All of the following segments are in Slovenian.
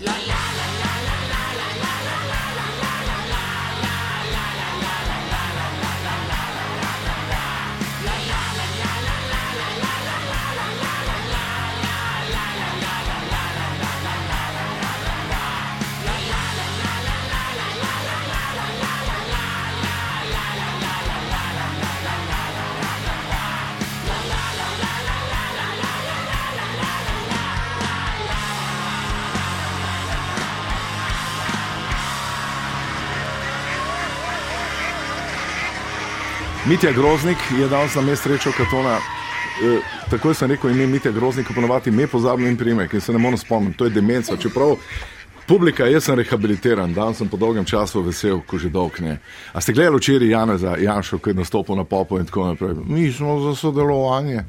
La la. Mitja Groznik je danes na mestu rečev Katona. E, takoj sem rekel ime Mitja Groznik, ponovadi me pozabim in primek in se ne morem spomniti, to je demenca. Čeprav publika, jaz sem rehabilitiran, danes sem po dolgem času vesel, ko že dolg ne. A ste gledali včeraj Janeza Janša, ki je nastopil na popu in tako naprej? Mi smo za sodelovanje.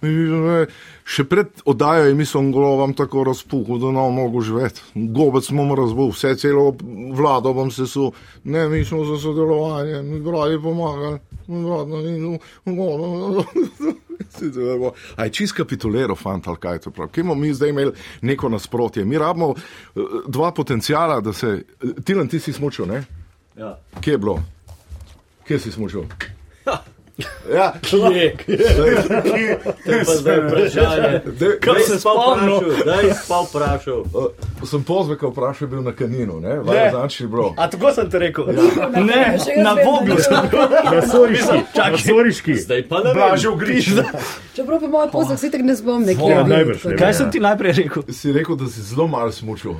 Še pred oddajo je mislil, da vam tako razpuhu, da ne mogo živeti. Gobec smo mu razbul, vse celo vlado bom se su. Ne, mi smo za sodelovanje, mi brali pomagali. Aj čist kapituliral, fant, ali kaj to pravi. Kje bomo mi zdaj imeli neko nasprotje? Mi rabimo uh, dva potencijala, da se. Tilan, ti si smučil, ne? Ja. Kje je bilo? Kje si smučil? Ja, kje? To je pa zdaj vprašanje. Kaj se spomnil? Daj pa vprašal. Uh, sem pozvekal vprašal, bil na kaninu, ne? Vajo, znači, bro. A tako sem te rekel? Ja. Ne, na Voglu sem bil. Na Soriški. Čakaj. Na Soriški. Zdaj pa ne vem. Blažev griž. Čeprav pa moj pozor, si tako ne spomnim, kje je ne. Kaj sem ti najprej rekel? Si rekel, da si zelo malo smučil,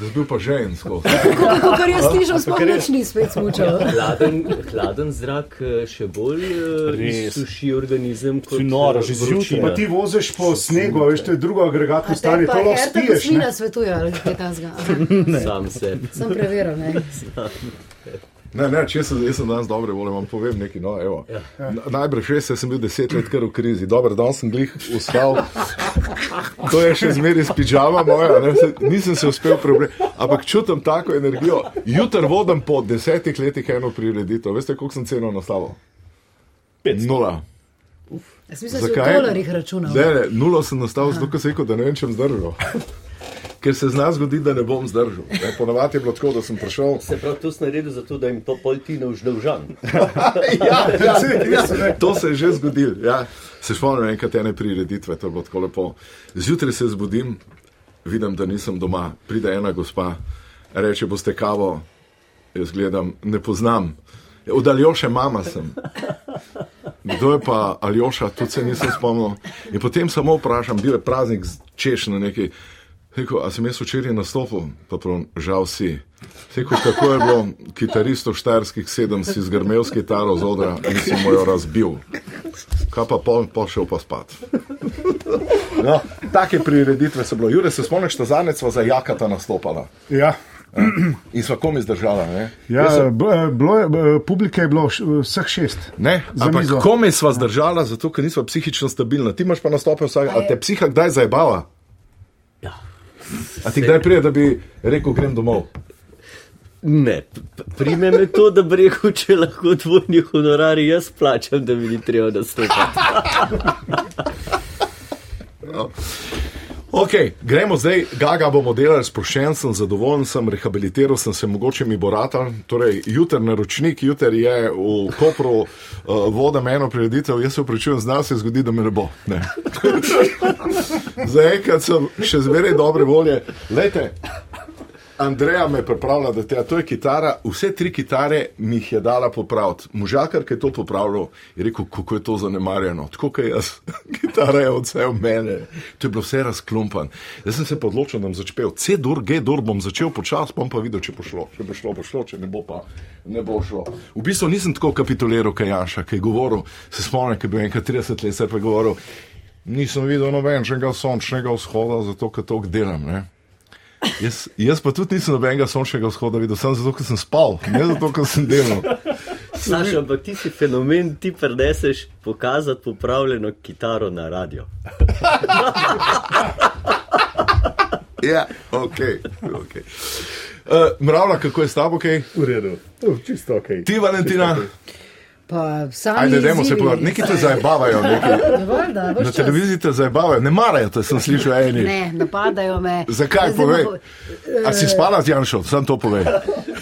da si bil pa žensko. Tako kar jaz slišal, sploh nič ni spet smučal. Hladen, hladen zrak eh, še bolj eh, Res. suši organizem kot noro, eh, že zjutraj. Pa ti voziš po snegu, veš, to je drugo agregatno stanje, pa to lahko spiješ. ne? Kosmina svetuje, ali kaj tasga. Sam se. Sem preveril, ne. Ne, ne, če sem, sem danes dobre volje, vam povem nekaj. No, evo. Ja. Na- Najbrž res, sem bil deset let kar v krizi. Dobro, danes sem glih ustal. To je še zmeraj s pižama moja, ne, se, nisem se uspel prebrati. Ampak čutim tako energijo. Jutr vodim po desetih letih eno prireditev. Veste, koliko sem ceno nastavil? Nula. Jaz mislim, da si v dolarjih računal. Ne, ne, nulo sem nastavil, zato ker sem rekel, da ne vem, če bom zdržal. Ker se zna zgoditi, da ne bom zdržal. Ne, Ponavadi je bilo tako, da sem prišel. Se pravi, to si naredil zato, da jim to pol ti ne uždolžan. ja, ja, ja, to se je že zgodilo. Ja. Se spomnim enkrat ene prireditve, to je bilo tako lepo. Zjutraj se zbudim, vidim, da nisem doma. Pride ena gospa, reče: Boste kavo, jaz gledam, ne poznam. Od Aljoša mama sem. Kdo je pa Aljoša, tudi se nisem spomnil. In potem samo vprašam, bil je praznik z češno nekaj. Rekel, a sem jaz včeraj nastopil, pa prav, žal si. Rekel, kako je bilo, kitaristov štajerskih sedem si zgrmel s kitaro z odra in si mu jo razbil. Kaj pa pol, pol šel pa spat. No, take prireditve so bile. Jure, se spomniš, da zadnjič sva za jakata nastopala Ja. in sva komi zdržala, ne? Ja, sem- bilo je, publike je bilo vseh šest. Ne, ampak komi sva zdržala, zato ker nisva psihično stabilna. Ti imaš pa nastope vsak, a te psiha kdaj zajebava? A ti kdaj prije, da bi rekel, grem domov? Ne, prime me to, da bi rekel, če lahko dvojni honorari jaz plačam, da mi ni treba nastopati. Ok, gremo zdaj, Gaga bomo delali, sproščen sem, zadovoljen sem, rehabilitiral sem se, mogoče mi bo ratal. Torej, jutr naročnik, jutr je v Kopru uh, voda eno prireditev, jaz se upravičujem, zna se zgodi, da me ne bo. Zaenkrat sem še zmeraj dobre volje. Lejte, Andreja me je pripravila, da te, to je kitara, vse tri kitare mi jih je dala popraviti. Možakar, ki je to popravljal, je rekel, kako je to zanemarjeno. Tako kot jaz, kitara je vse v mene. To je bilo vse razklumpan. Jaz sem se pa odločil, da bom začel C-dur, G-dur, bom začel počasi, bom pa videl, če bo šlo. Če bo šlo, bo šlo, če ne bo pa ne bo šlo. V bistvu nisem tako kapituliral, kaj Janša, ki je govoril, se spomnim, ki je bil enkrat 30 let, se pa je govoril, nisem videl nobenega sončnega vzhoda, zato ker to delam. Ne? Jaz, jaz pa tudi nisem nobenega sončnega vzhoda videl, samo zato, ker sem spal, ne zato, ker sem delal. Saša, ampak ti si fenomen, ti preneseš pokazati popravljeno kitaro na radio. Ja, ok. okay. Uh, Mravlja, kako je s tabo, kaj? V redu, to je čisto ok. Ti, Valentina, Pa sami. Ajde, dajmo se povedati, neki te zabavajo. Na televiziji te zabavajo, ne marajo, to sem slišal eni. Ne, napadajo me. Zakaj, povej? bo- A si spala z Janšo, sam to povej.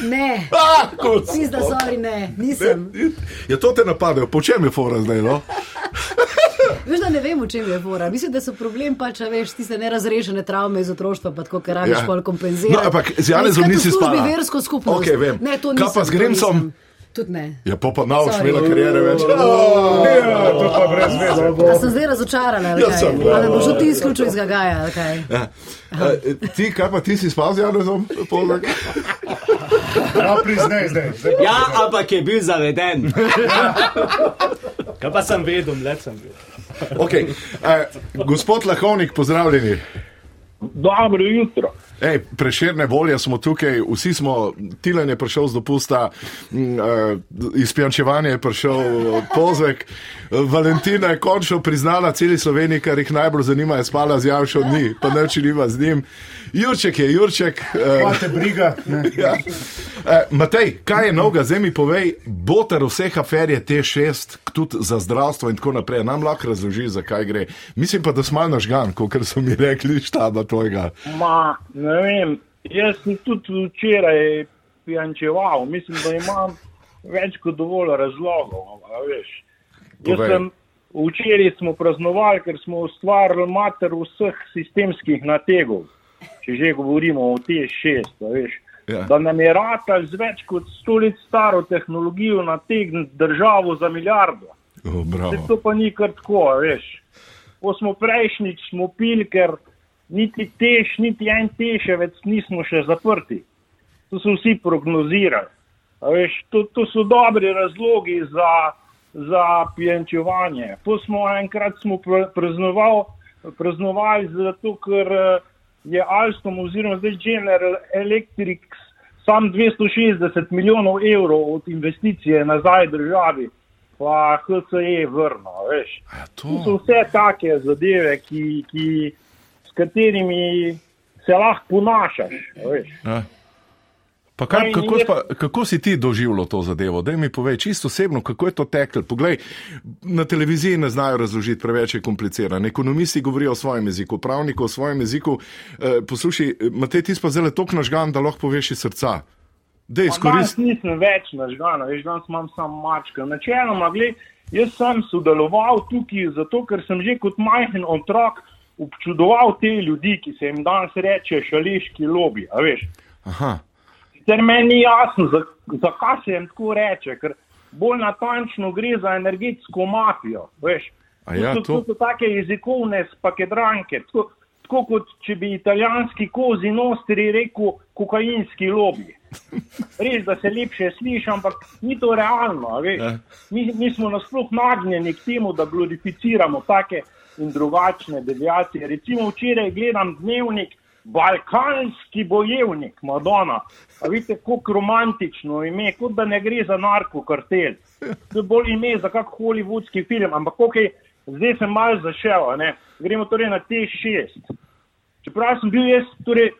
Ne, Ah, kot pizda, sorry, ne, nisem. Ja, to te napadajo, po čem je fora zdaj, no? Veš, da ne vem, v čem je fora. Mislim, da so problem pač, veš, tiste nerazrešene travme iz otroštva, pa tako, ker rabiš Ja. pol kompenzirati. No, ampak z Janezom Ne, nisi spala. versko skupnost. Okej, vem. Ne, to Kaj nisem. pa z nisem. Tudi ne. Ja, pa pa na Sorry. imela karijere več. Ja, to pa brez veze. A sem zdaj razočarana, ali Ja, sem, Ali boš ti izključil iz Gagaja? Ja. Eh, Ti, kaj pa ti si spal z Janezom? Ja, priznaj zdaj. Ja, ampak je bil zaveden. Kaj pa sem vedel, mlad sem bil. Okay. Eh, gospod Lahovnik, pozdravljeni. Dobro jutro. Ej, preširne volje smo tukaj, vsi smo, Tilen je prišel z dopusta, m, eh, izpijančevanje je prišel pozvek, Valentina je končno priznala celi Sloveniji, kar jih najbolj zanima, je spala z Janšo dni, pa neči nima z njim. Jurček je Jurček. eh, Imate briga. ne. Ja. Eh, Matej, kaj je novega, zdaj mi povej, boter vseh afer je T6, tudi za zdravstvo in tako naprej. Nam lahko razloži, zakaj gre. Mislim pa, da smo malo nažgan, kot so mi rekli, štaba tvojega. Ma, ne vem, jaz sem tudi včeraj pijančeval, mislim, da imam več kot dovolj razlogov. a Veš. Jaz Povej. sem, včeraj smo praznovali, ker smo ustvarili mater vseh sistemskih nategov, če že govorimo o T6. a Veš. Ja. Da nam je ratal z več kot sto let staro tehnologijo nategniti državo za milijardo. Oh, to pa ni kar tako, veš. Ko smo prejšnjič smo pil, ker niti tež, niti en teševec nismo še zaprti. To so vsi prognozirali. A Veš, to, to so dobri razlogi za, za pijančevanje. To smo enkrat smo pr- praznoval, praznovali zato, ker eh, je Alstom oziroma zdaj General Electric sam 260 milijonov evrov od investicije nazaj državi, pa HCE vrno, veš. Ja, To so to. vse take zadeve, ki, ki, s katerimi se lahko ponašaš. a Veš. Ja. Pa in kako, pa, kako si ti doživljal to zadevo? Daj mi povej, čisto osebno, kako je to teklo. Poglej, na televiziji ne znajo razložiti, preveč je komplicirano. Ekonomisti govorijo o svojem jeziku, pravniki o svojem jeziku. Eh, poslušaj, Matej, ti pa zelo tok nažgan, da lahko poveš iz srca. Dej, Pa Danes nisem več nažgan, veš, danes imam samo mačka. Načeloma, gled, jaz sem sodeloval tukaj zato, ker sem že kot majhen otrok občudoval te ljudi, ki se jim danes reče šališki lobby. Aha, Sicer meni ni jasno, za- zakaj se jim tako reče, ker bolj natančno gre za energetsko mafijo. Veš. A ja, to, to? to so take jezikovne spakedranke. Tako, tako kot če bi italijanski kozi nostri rekel kokainski lobby. Res, da se lepše sliši, ampak ni to realno. Ja. Mi, mi smo nasploh nagnjeni k temu, da glorificiramo take in drugačne deviacije. Recimo včeraj gledam dnevnik, Balkanski bojevnik, Madonna. A vidite, kako romantično ime, kot da ne gre za narkokartel. To je bolj ime za kak hollywoodski film, ampak okay, zdaj sem mal zašel, ne. gremo torej na T6. Čeprav sem bil jaz, torej,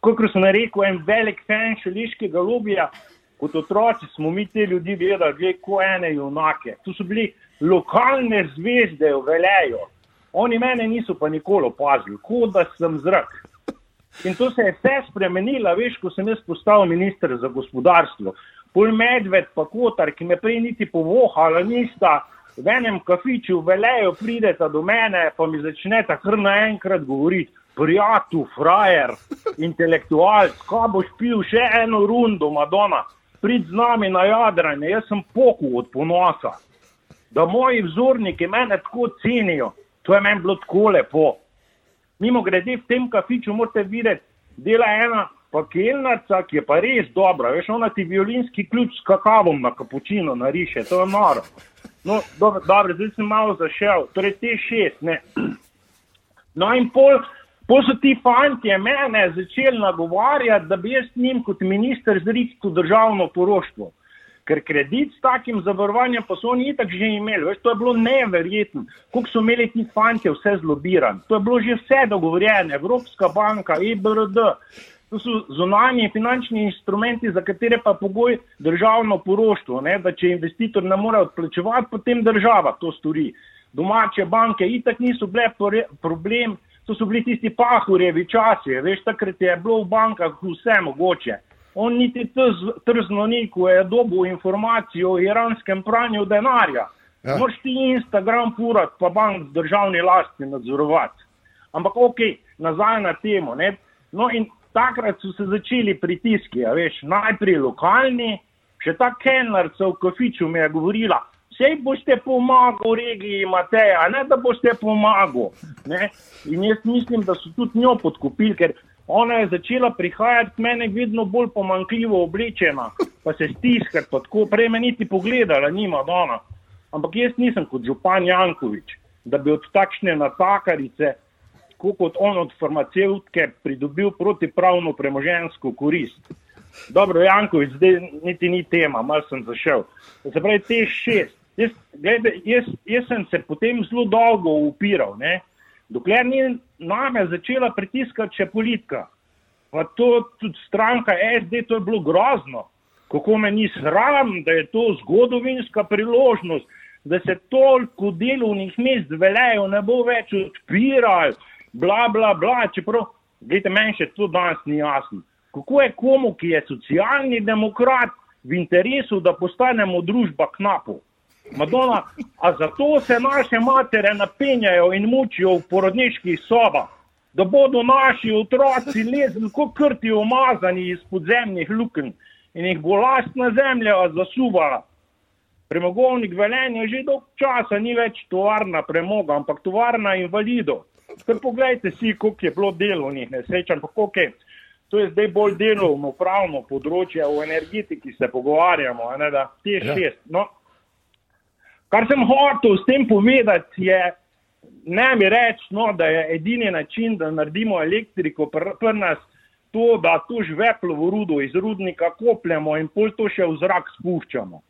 kot sem rekel, en velik fan šeliškega lobija, kot otroci smo mi te ljudi gledali, gled, ko ene junake. To so bili lokalne zvezde, veljajo. Oni mene niso pa nikoli opazili, kot da sem zrak. In to se je vse spremenilo, veš, ko sem jaz postal minister za gospodarstvo. Pol medved, pa kotar, ki me prej niti povohala nista, v enem kafiču veljajo, prideta do mene, pa mi začneta kar naenkrat govoriti. Prijatelj, frajer, intelektualc, kaj boš pil še eno rundo, Madonna, prid z nami na jadranje, jaz sem pokul od ponosa da moji vzorniki mene tako cenijo. To je meni bilo tako lepo. Mimo grede v tem kafiču morate videti, dela ena pakelnica, ki je pa res dobra. Veš, ona ti violinski ključ s kakavom na kapučino nariše, to je noro. No, dobro, dobro, zdaj sem malo zašel, torej te šest, ne. No in pol, pol so ti fantje mene začeli nagovarjati, da bi jaz njim kot minister zričil državno poroštvo. Ker kredit s takim zavarovanjem pa so oni itak že imeli. Veš, to je bilo neverjetno, koliko so imeli ti fanti vse zlobiran. To je bilo že vse dogovorjeno, Evropska banka, EBRD, To so zunanji finančni instrumenti, za katere pa pogoj državno poroštvo, ne, da če investitor ne more odplačevati, potem država to stori. Domače banke itak niso bile problem, to so bili tisti pahurjevi časi, veš, takrat je bilo v bankah vse mogoče. On niti trzno ni, ko je dobil informacijo o iranskem pranju denarja. Ja. Moš ti Instagram purat, pa bank z državni lasti nadzorovati. Ampak ok, nazaj na temo. Ne. No in takrat so se začeli pritiski, veš, najprej lokalni, še ta kenarca v kafiču mi je govorila, vse boste pomagali regiji Mateja, ne da boste pomagali. In jaz mislim, da so tudi njo podkupili, ker ona je začela prihajati k meni vedno bolj pomankljivo oblečena, pa se stiskati, pa tako prej me niti pogledala, nima dona. Ampak jaz nisem kot župan Jankovič, da bi od takšne natakarice tako kot on od farmacevtke pridobil protipravno premožensko korist. Dobro, Jankovič, zdaj niti ni tema, mal sem zašel. Se pravi, te šest. Jaz, glede, jaz, jaz sem se potem zelo dolgo upiral, ne? Dokler ni name začela pritiskati še politika. Pa to tudi stranka SD, to je bilo grozno. Kako me ni sram, da je to zgodovinska priložnost, da se toliko delovnih mest veljajo, ne bo več odpirali bla, bla, bla, čeprav, gledajte, meni še to danes ni jasno. Kako je komu, ki je socialni demokrat, v interesu, da postanemo družba knapov? Madonna, a zato se naše matere napenjajo in mučijo v porodniških sobah, da bodo naši otroci lezli kot krti umazani iz podzemnih lukenj in jih bo lastna zemlja zasuvala. Premogovnik velenja že dolg časa ni več tovarna premoga, ampak tovarna invalidov. Ker pogledajte si, koliko je bilo delovnih nesreč, ampak koliko je. To je zdaj bolj delovno, pravno področje, o energetiki se pogovarjamo, ne, da te ja. šest. No, kar sem hotel s tem povedati, je, ne mi reči, no, da je edini način, da naredimo elektriko pri pr nas, to, da to žveplo v rudo iz rudnika kopljemo in pol to še v zrak spuščamo.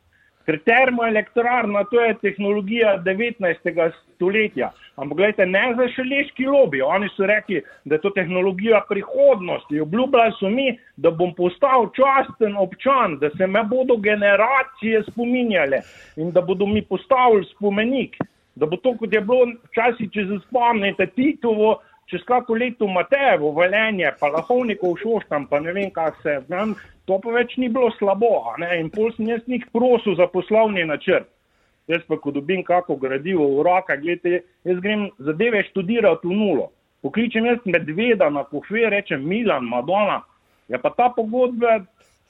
Ker termoelektrarna to je tehnologija 19. stoletja. Ampak gledajte, ne za šeleški lobby. Oni so rekli, da je to tehnologija prihodnosti. Obljubljali so mi, da bom postal časten občan, da se me bodo generacije spominjale in da bodo mi postavili spomenik. Da bo to, kot je bilo včasih, če se spomnite, Titovo, čez kako leto Matejevo, Velenje, pa Lahovnikov šoštam, pa ne vem, kak se. Vem, to pa več ni bilo slabo. In pol sem jaz njih prosil za poslovni načrt. Jaz pa, ko dobim kako gradivo v roka, gledajte, jaz grem zadeve študirati v nulo. Pokličem jaz medveda na kohve, rečem Milan, Madonna, ja pa ta pogodba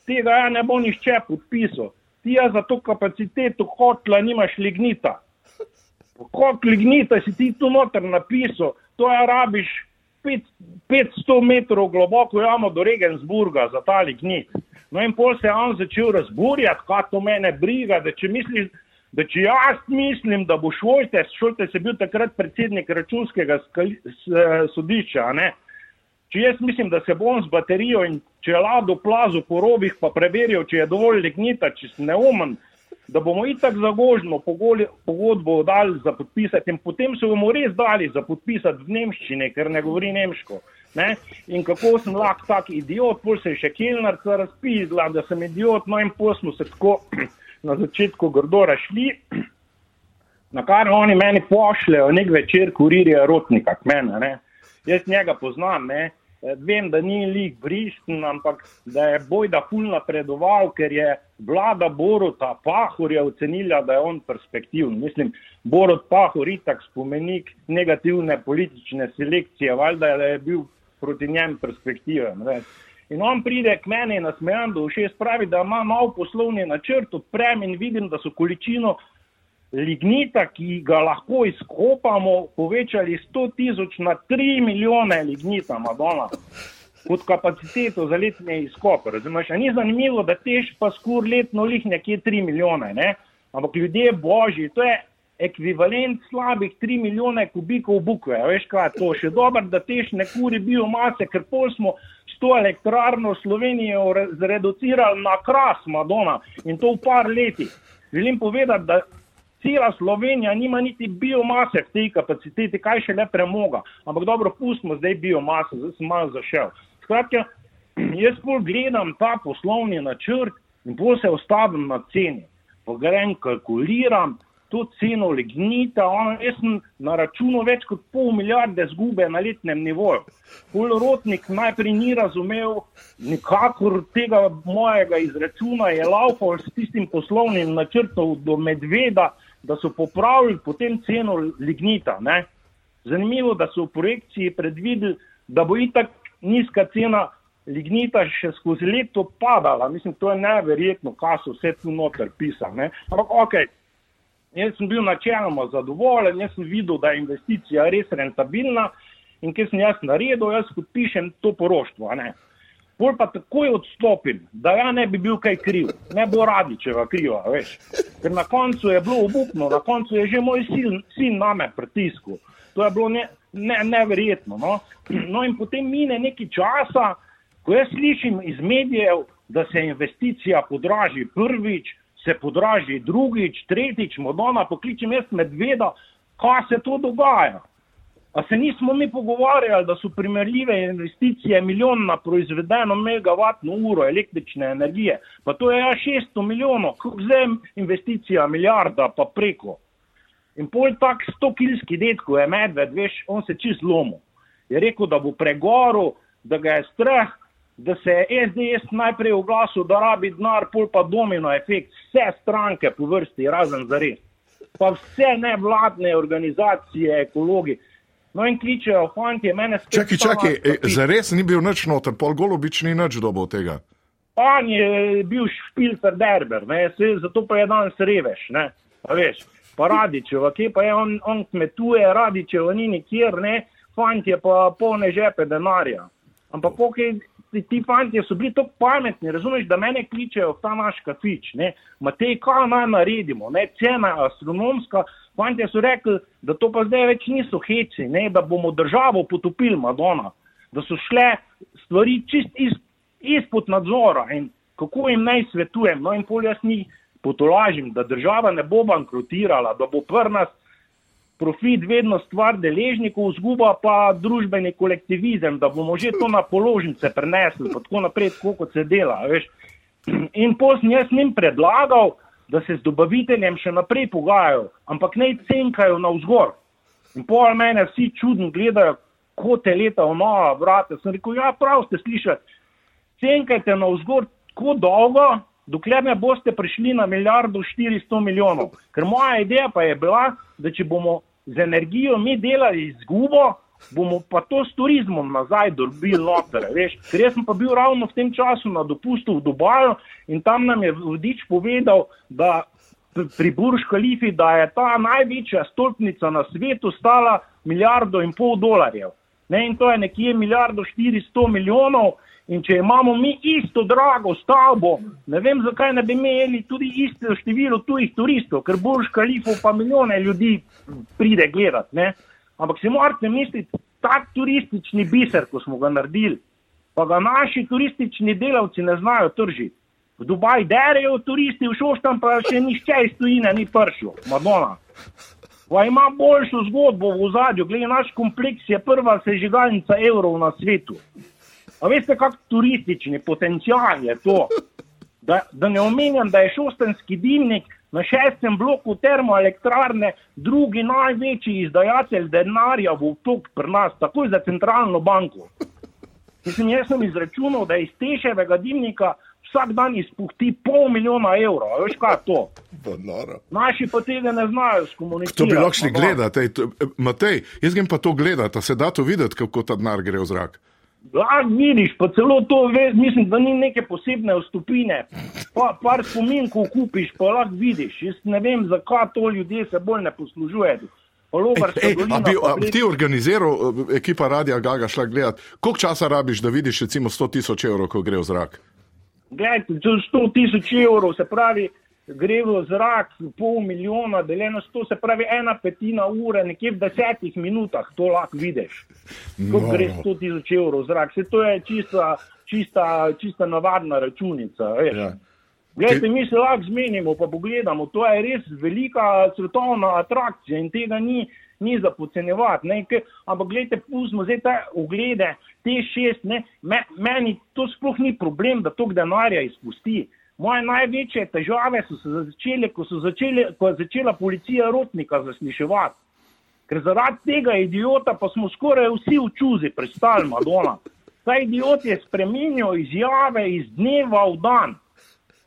tega ja ne bo nišče podpisal. Ti ja za to kapaciteto hotla nimaš lignita. Kot lignita si ti tu noter napisal, to je rabiš 500 metrov globoko jamo do Regensburga za ta lignit. No in pol se je on začel razburjati, kaj to mene briga, da če misliš, da če jaz mislim, da bo Šoltes, Šoltes je bil takrat predsednik računskega sodišča, ne? če jaz mislim, da se bom z baterijo in če je lado plazo po robih pa preveril, če je dovolj lignita, če sem neumen, da bomo itak zagožno pogodbo dali za podpisati in potem se bomo res dali za podpisati v nemščini, ker ne govori nemško. Ne? In kako sem lahko tak idiot, pol se je še kilnarca razpizla, da sem idiot, no in pol smo se tako na začetku grdo rašli, na kar oni meni pošljajo nek večer kurirja rotnika k mene. Ne? Jaz njega poznam, ne? Vem, da ni lik bristen, ampak da je boj da ful napredoval, ker je vlada Boruta Pahorja ocenila, da je on perspektiven. Mislim, Borut Pahor itak spomenik negativne politične selekcije, valjda je bil proti njem perspektive. Ne. In on pride k meni in nasmejan do všest pravi, da ima nov poslovni načrt, odprem in vidim, da so količino lignita, ki ga lahko izkopamo, povečali 100 tisoč na 3 milijone lignita, Madonna, kot kapaciteto za letne izkope. Razumeš, ni zanimivo, da tež pa skur letno lih nekje 3 milijone, ne? ampak ljudje božji, to je ekvivalent slabih 3 milijone kubikov bukve. Veš kaj, to še dobro, da tež ne kuri biomase, ker pol smo s to elektrarno Slovenijo zreducirali na kras Madonna in to v par letih. Želim povedati, da cela Slovenija nima niti biomase v tej kapaciteti, kaj še le premoga. Ampak dobro, pustimo zdaj biomase, zdaj sem malo zašel. Skratka, jaz bolj gledam ta poslovni načrt in bolj se ostavim na ceni. Pa grem, kalkuliram to ceno lignita, ono, jaz sem na računu več kot pol milijarde zgube na letnem nivoju. Polrotnik najprej ni razumel nikakor tega mojega izračuna, je laufal s tistim poslovnim načrtom do medveda, da so popravili potem ceno lignita. Ne? Zanimivo, da so v projekciji predvideli, da bo itak nizka cena lignita še skozi leto padala. Mislim, to je neverjetno, kaj so vse tu noter pisali. Ampak, ok, jaz sem bil načeloma zadovoljen, jaz sem videl, da je investicija res rentabilna in ker sem jaz naredil, jaz podpišem to poroštvo. Bolj pa takoj odstopim, da ja ne bi bil kaj kriv, ne bo radi, če ga kriva, veš. Ker na koncu je bilo obupno, na koncu je že moj sin, sin name pritisku. To je bilo ne, ne, neverjetno. No? no in potem mine nekaj časa, Ko jaz slišim iz medijev, da se investicija podraži prvič, se podraži drugič, tretjič, modona pokličem jaz medveda, kaj se to dogaja. A se nismo mi pogovarjali, da so primerljive investicije milijon na proizvedeno megavatno uro električne energije, pa to je ja 600 milijonov, kako zdaj investicija milijarda pa preko. In pol tak 100 kilski detko je medved, veš, on se čist lomo. Je rekel, da bo pregoril, da ga je strah, da se je SDS najprej oglasil, da rabi denar, pol pa domino efekt, vse stranke po vrsti, razen za res. Pa vse nevladne organizacije, ekologi. No in kličejo, fanti, mene spet. Čakaj, čakaj, e, za res ni bil nič noter, pol golobič ni nič dobo tega. On je bil špilcer derber, ne, se, zato pa je danes reveš, ne, pa veš. Pa radičeva, kje pa je on, on kmetuje, radičeva ni nikjer, ne, fanti pa polne žepe denarja. Ampak pokaj ti, ti fanti so bili tako pametni, razumeš, da mene kličejo v ta naš kafič, Matej, kaj naj naredimo, ne? cena astronomska. Fanti so rekli, da to pa zdaj več niso heci, ne? da bomo državo potopili, Madonna, da so šle stvari čist iz, izpod nadzora in kako jim naj svetujem. No in pol jaz ni potolažim, da država ne bo bankrotirala, da bo prnast profit vedno stvar deležnikov, zguba pa družbeni kolektivizem, da bomo že to na položnice prenesli, pa tako naprej, tako kot se dela. Veš. In potem jaz njim predlagal, da se z dobaviteljem še naprej pogajajo, ampak ne cenkajo na vzgor. In pol mene vsi čudno gledajo, kot te leta v nova vrata. Sem rekel, ja, prav ste slišali, cenkajte na vzgor tako dolgo, dokler ne boste prišli na milijardo 400 milijonov. Ker moja ideja pa je bila, da če bomo z energijo mi delali izgubo, bomo pa to s turizmom nazaj dobili noter. Ker jaz sem pa bil ravno v tem času na dopustu v Dubaju in tam nam je vodič povedal, da pri Burž Kalifi, da je ta največja stolpnica na svetu stala milijardo in pol dolarjev. Ne, in to je nekje milijardo 400 milijonov. In če imamo mi isto drago stavbo, ne vem, zakaj ne bi imeli tudi isto število tujih turistov, ker Burž Kalifu pa milijone ljudi pride gledati. Ne? Ampak si morate misliti, tak turistični biser, ko smo ga naredili, pa ga naši turistični delavci ne znajo tržiti. V Dubaju derajo turisti, v Šoštam pa še nišče iz tujine ni pršlo, Madonna. Pa ima boljšo zgodbo v zadju, gledaj, naš kompleks je prva sežigalnica evrov na svetu. A veste, kak turistični potencial je to? Da, da ne omenjam, da je šostenski dimnik na šestem bloku termoelektrarne drugi največji izdajatelj denarja v tok pri nas, takoj za centralno banko. Mislim, jaz sem izračunal, da iz teševega dimnika vsak dan izpuhti pol milijona evrov. Veš kaj je to? Naši pa tega ne znajo skomunicirati. To bi lahko šli gledati. Matej, jaz grem pa to gledati, se da to videti, kako ta denar gre v zrak. Lahko vidiš, pa celo to veš, mislim, da ni neke posebne vstopine. Pa, par spominkov kupiš, pa lahko vidiš. Jaz ne vem, zakaj to ljudje se bolj ne poslužujejo. Ej, a bi a, ti organiziral, eh, ekipa Radia Gaga šla gledati, koliko časa rabiš, da vidiš recimo 100 tisoč evrov, ko gre v zrak? Glej, 100 tisoč evrov, se pravi, gre v zrak pol milijona, deljeno s to, se pravi ena petina ure, nekje v desetih minutah, to lahko vidiš. Ko no. gre 100 tisoč evrov v zrak, se to je čista, čista, čista navadna računica. Ja. Glejte, mi se lahko zmenimo, pa pogledamo, to je res velika svetovna atrakcija in tega ni ni za podcenjevati. Ampak gledajte, pustimo zdaj te oglede, te šest, ne, me, meni to sploh ni problem, da tok denarja izpusti. Moje največje težave so se začele, ko, so začele, ko je začela policija rotnika zasliševati. Ker zaradi tega idiota pa smo skoraj vsi v čuzi pristali, Madona. Ta idiot je spremenil izjave iz dneva v dan.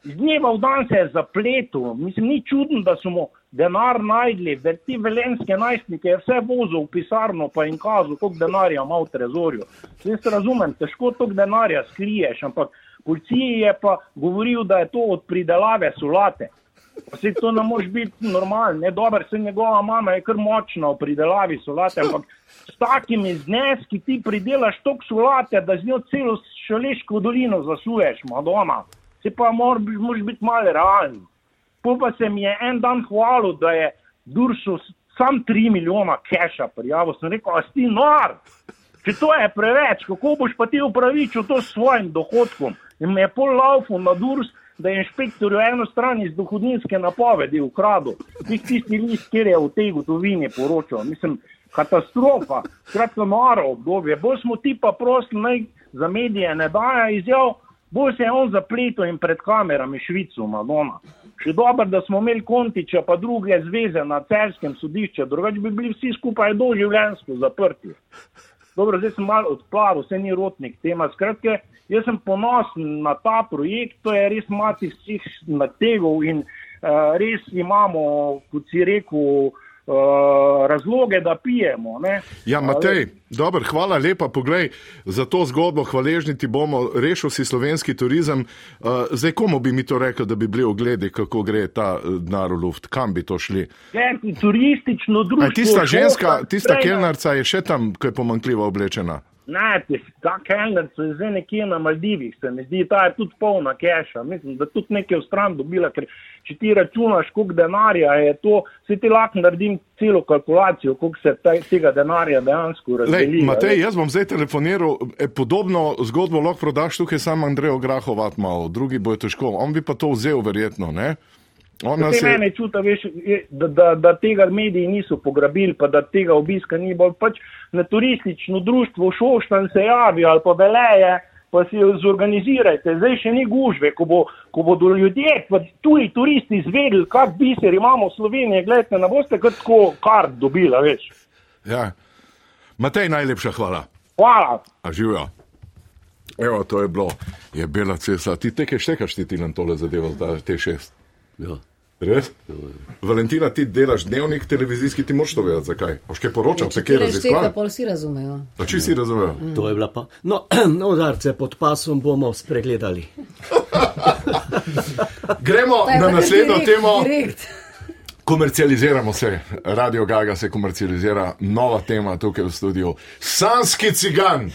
Iz dneva v dan se je zapletel. Mislim, ni čudno, da so mu denar najdli, da ti velenske najstnike je vse vozil v pisarno, pa jim kazal, koliko denarja ima v trezorju. Jaz razumem, težko toliko denarja skriješ, ampak policiji je pa govoril, da je to od pridelave solate. Vse to ne more biti normalno, ne dobro, se njegova mama je kar močna v pridelavi solate, ampak s takimi zneski ti pridelaš toliko solate, da z njo celo šaleško dolino zasuješ, Madonna. Se pa moraš moraš biti malo realen. Pol pa se mi je en dan hvalil, da je Duršo sam 3 milijona keša prijavil. Sem rekel, a si nor? Če to je preveč, kako boš pa ti upravičil to s svojim dohodkom? Me je pol laufal na Durs, da je inšpektor eno stran iz dohodninske napovedi ukradel. Tih tisti list, kjer je v tej gotovini poročal. Mislim, katastrofa, skratka noro obdobje. Bolj smo ti pa prosili, naj za medije ne dajo izjav, bolj se je on zapletel in pred kamerami Švico, Madonna. Še dobro, da smo imeli Kontiča, pa druge zveze na celskem sodišču, drugače bi bili vsi skupaj doživljenjsko zaprti. Dobro, zdaj sem malo odplavil, vse ni rotnik tema. Skratka, jaz sem ponosen na ta projekt, to je res mati vseh nategov in uh, res imamo, kot si rekel, uh, razloge, da pijemo. Ne? Ja, Matej, dober, hvala lepa. Poglej, za to zgodbo hvaležni ti bomo, rešil si slovenski turizem. Uh, zdaj, komu bi mi to rekel, da bi bili ogledi, kako gre ta eh, denar v luft, kam bi to šli? Ker turistično društvo. A tista ženska, tista kelnarca je še tam, ko je pomankljivo oblečena. Ne, te- ta kelnerca je zdaj nekje na Maldivih, se mi zdi, ta je tudi polna keša. Mislim, da tudi nekaj v stran dobila, ker če ti računaš, koliko denarja je to, se ti lahko naredim celo kalkulacijo, koliko se taj, tega denarja dejansko razdeli. Matej, jaz bom zdaj telefoniral, e, podobno zgodbo lahko prodaš tukaj sam Andrejo Grahovat malo, drugi bo je težko, on bi pa to vzel verjetno, ne? On nas Vse je- mene čuta, veš, da, da, da tega mediji niso pograbili, pa da tega obiska ni bolj. Pač na turistično društvo Šoštan se javi ali pa veleje, pa si jo zorganizirajte. Zdaj še ni gužve, ko, bo, ko bodo ljudje, pa tuji turisti izvedeli, kak biser imamo v Sloveniji, gledajte, ne boste kar tako kart dobila, veš. Ja. Matej, najlepša hvala. Hvala. A živijo. Evo, to je bilo, je bela cesta. Ti te, kaj štekaš ti, ti nam tole zadevo, da te šest. Ja. Res? Valentina, ti delaš dnevnik televizijski, ti moraš to vedeti, zakaj. Boš kaj poročal, se kje Če da raziskava? pol vsi razumejo. Pa či si razumejo? To je bila pa. No, no udarce pod pasom bomo spregledali. Gremo na naslednjo direkt, temo. direkt. Komercializiramo se, Radio Gaga se komercializira, nova tema tukaj v studiu. Sanski cigan.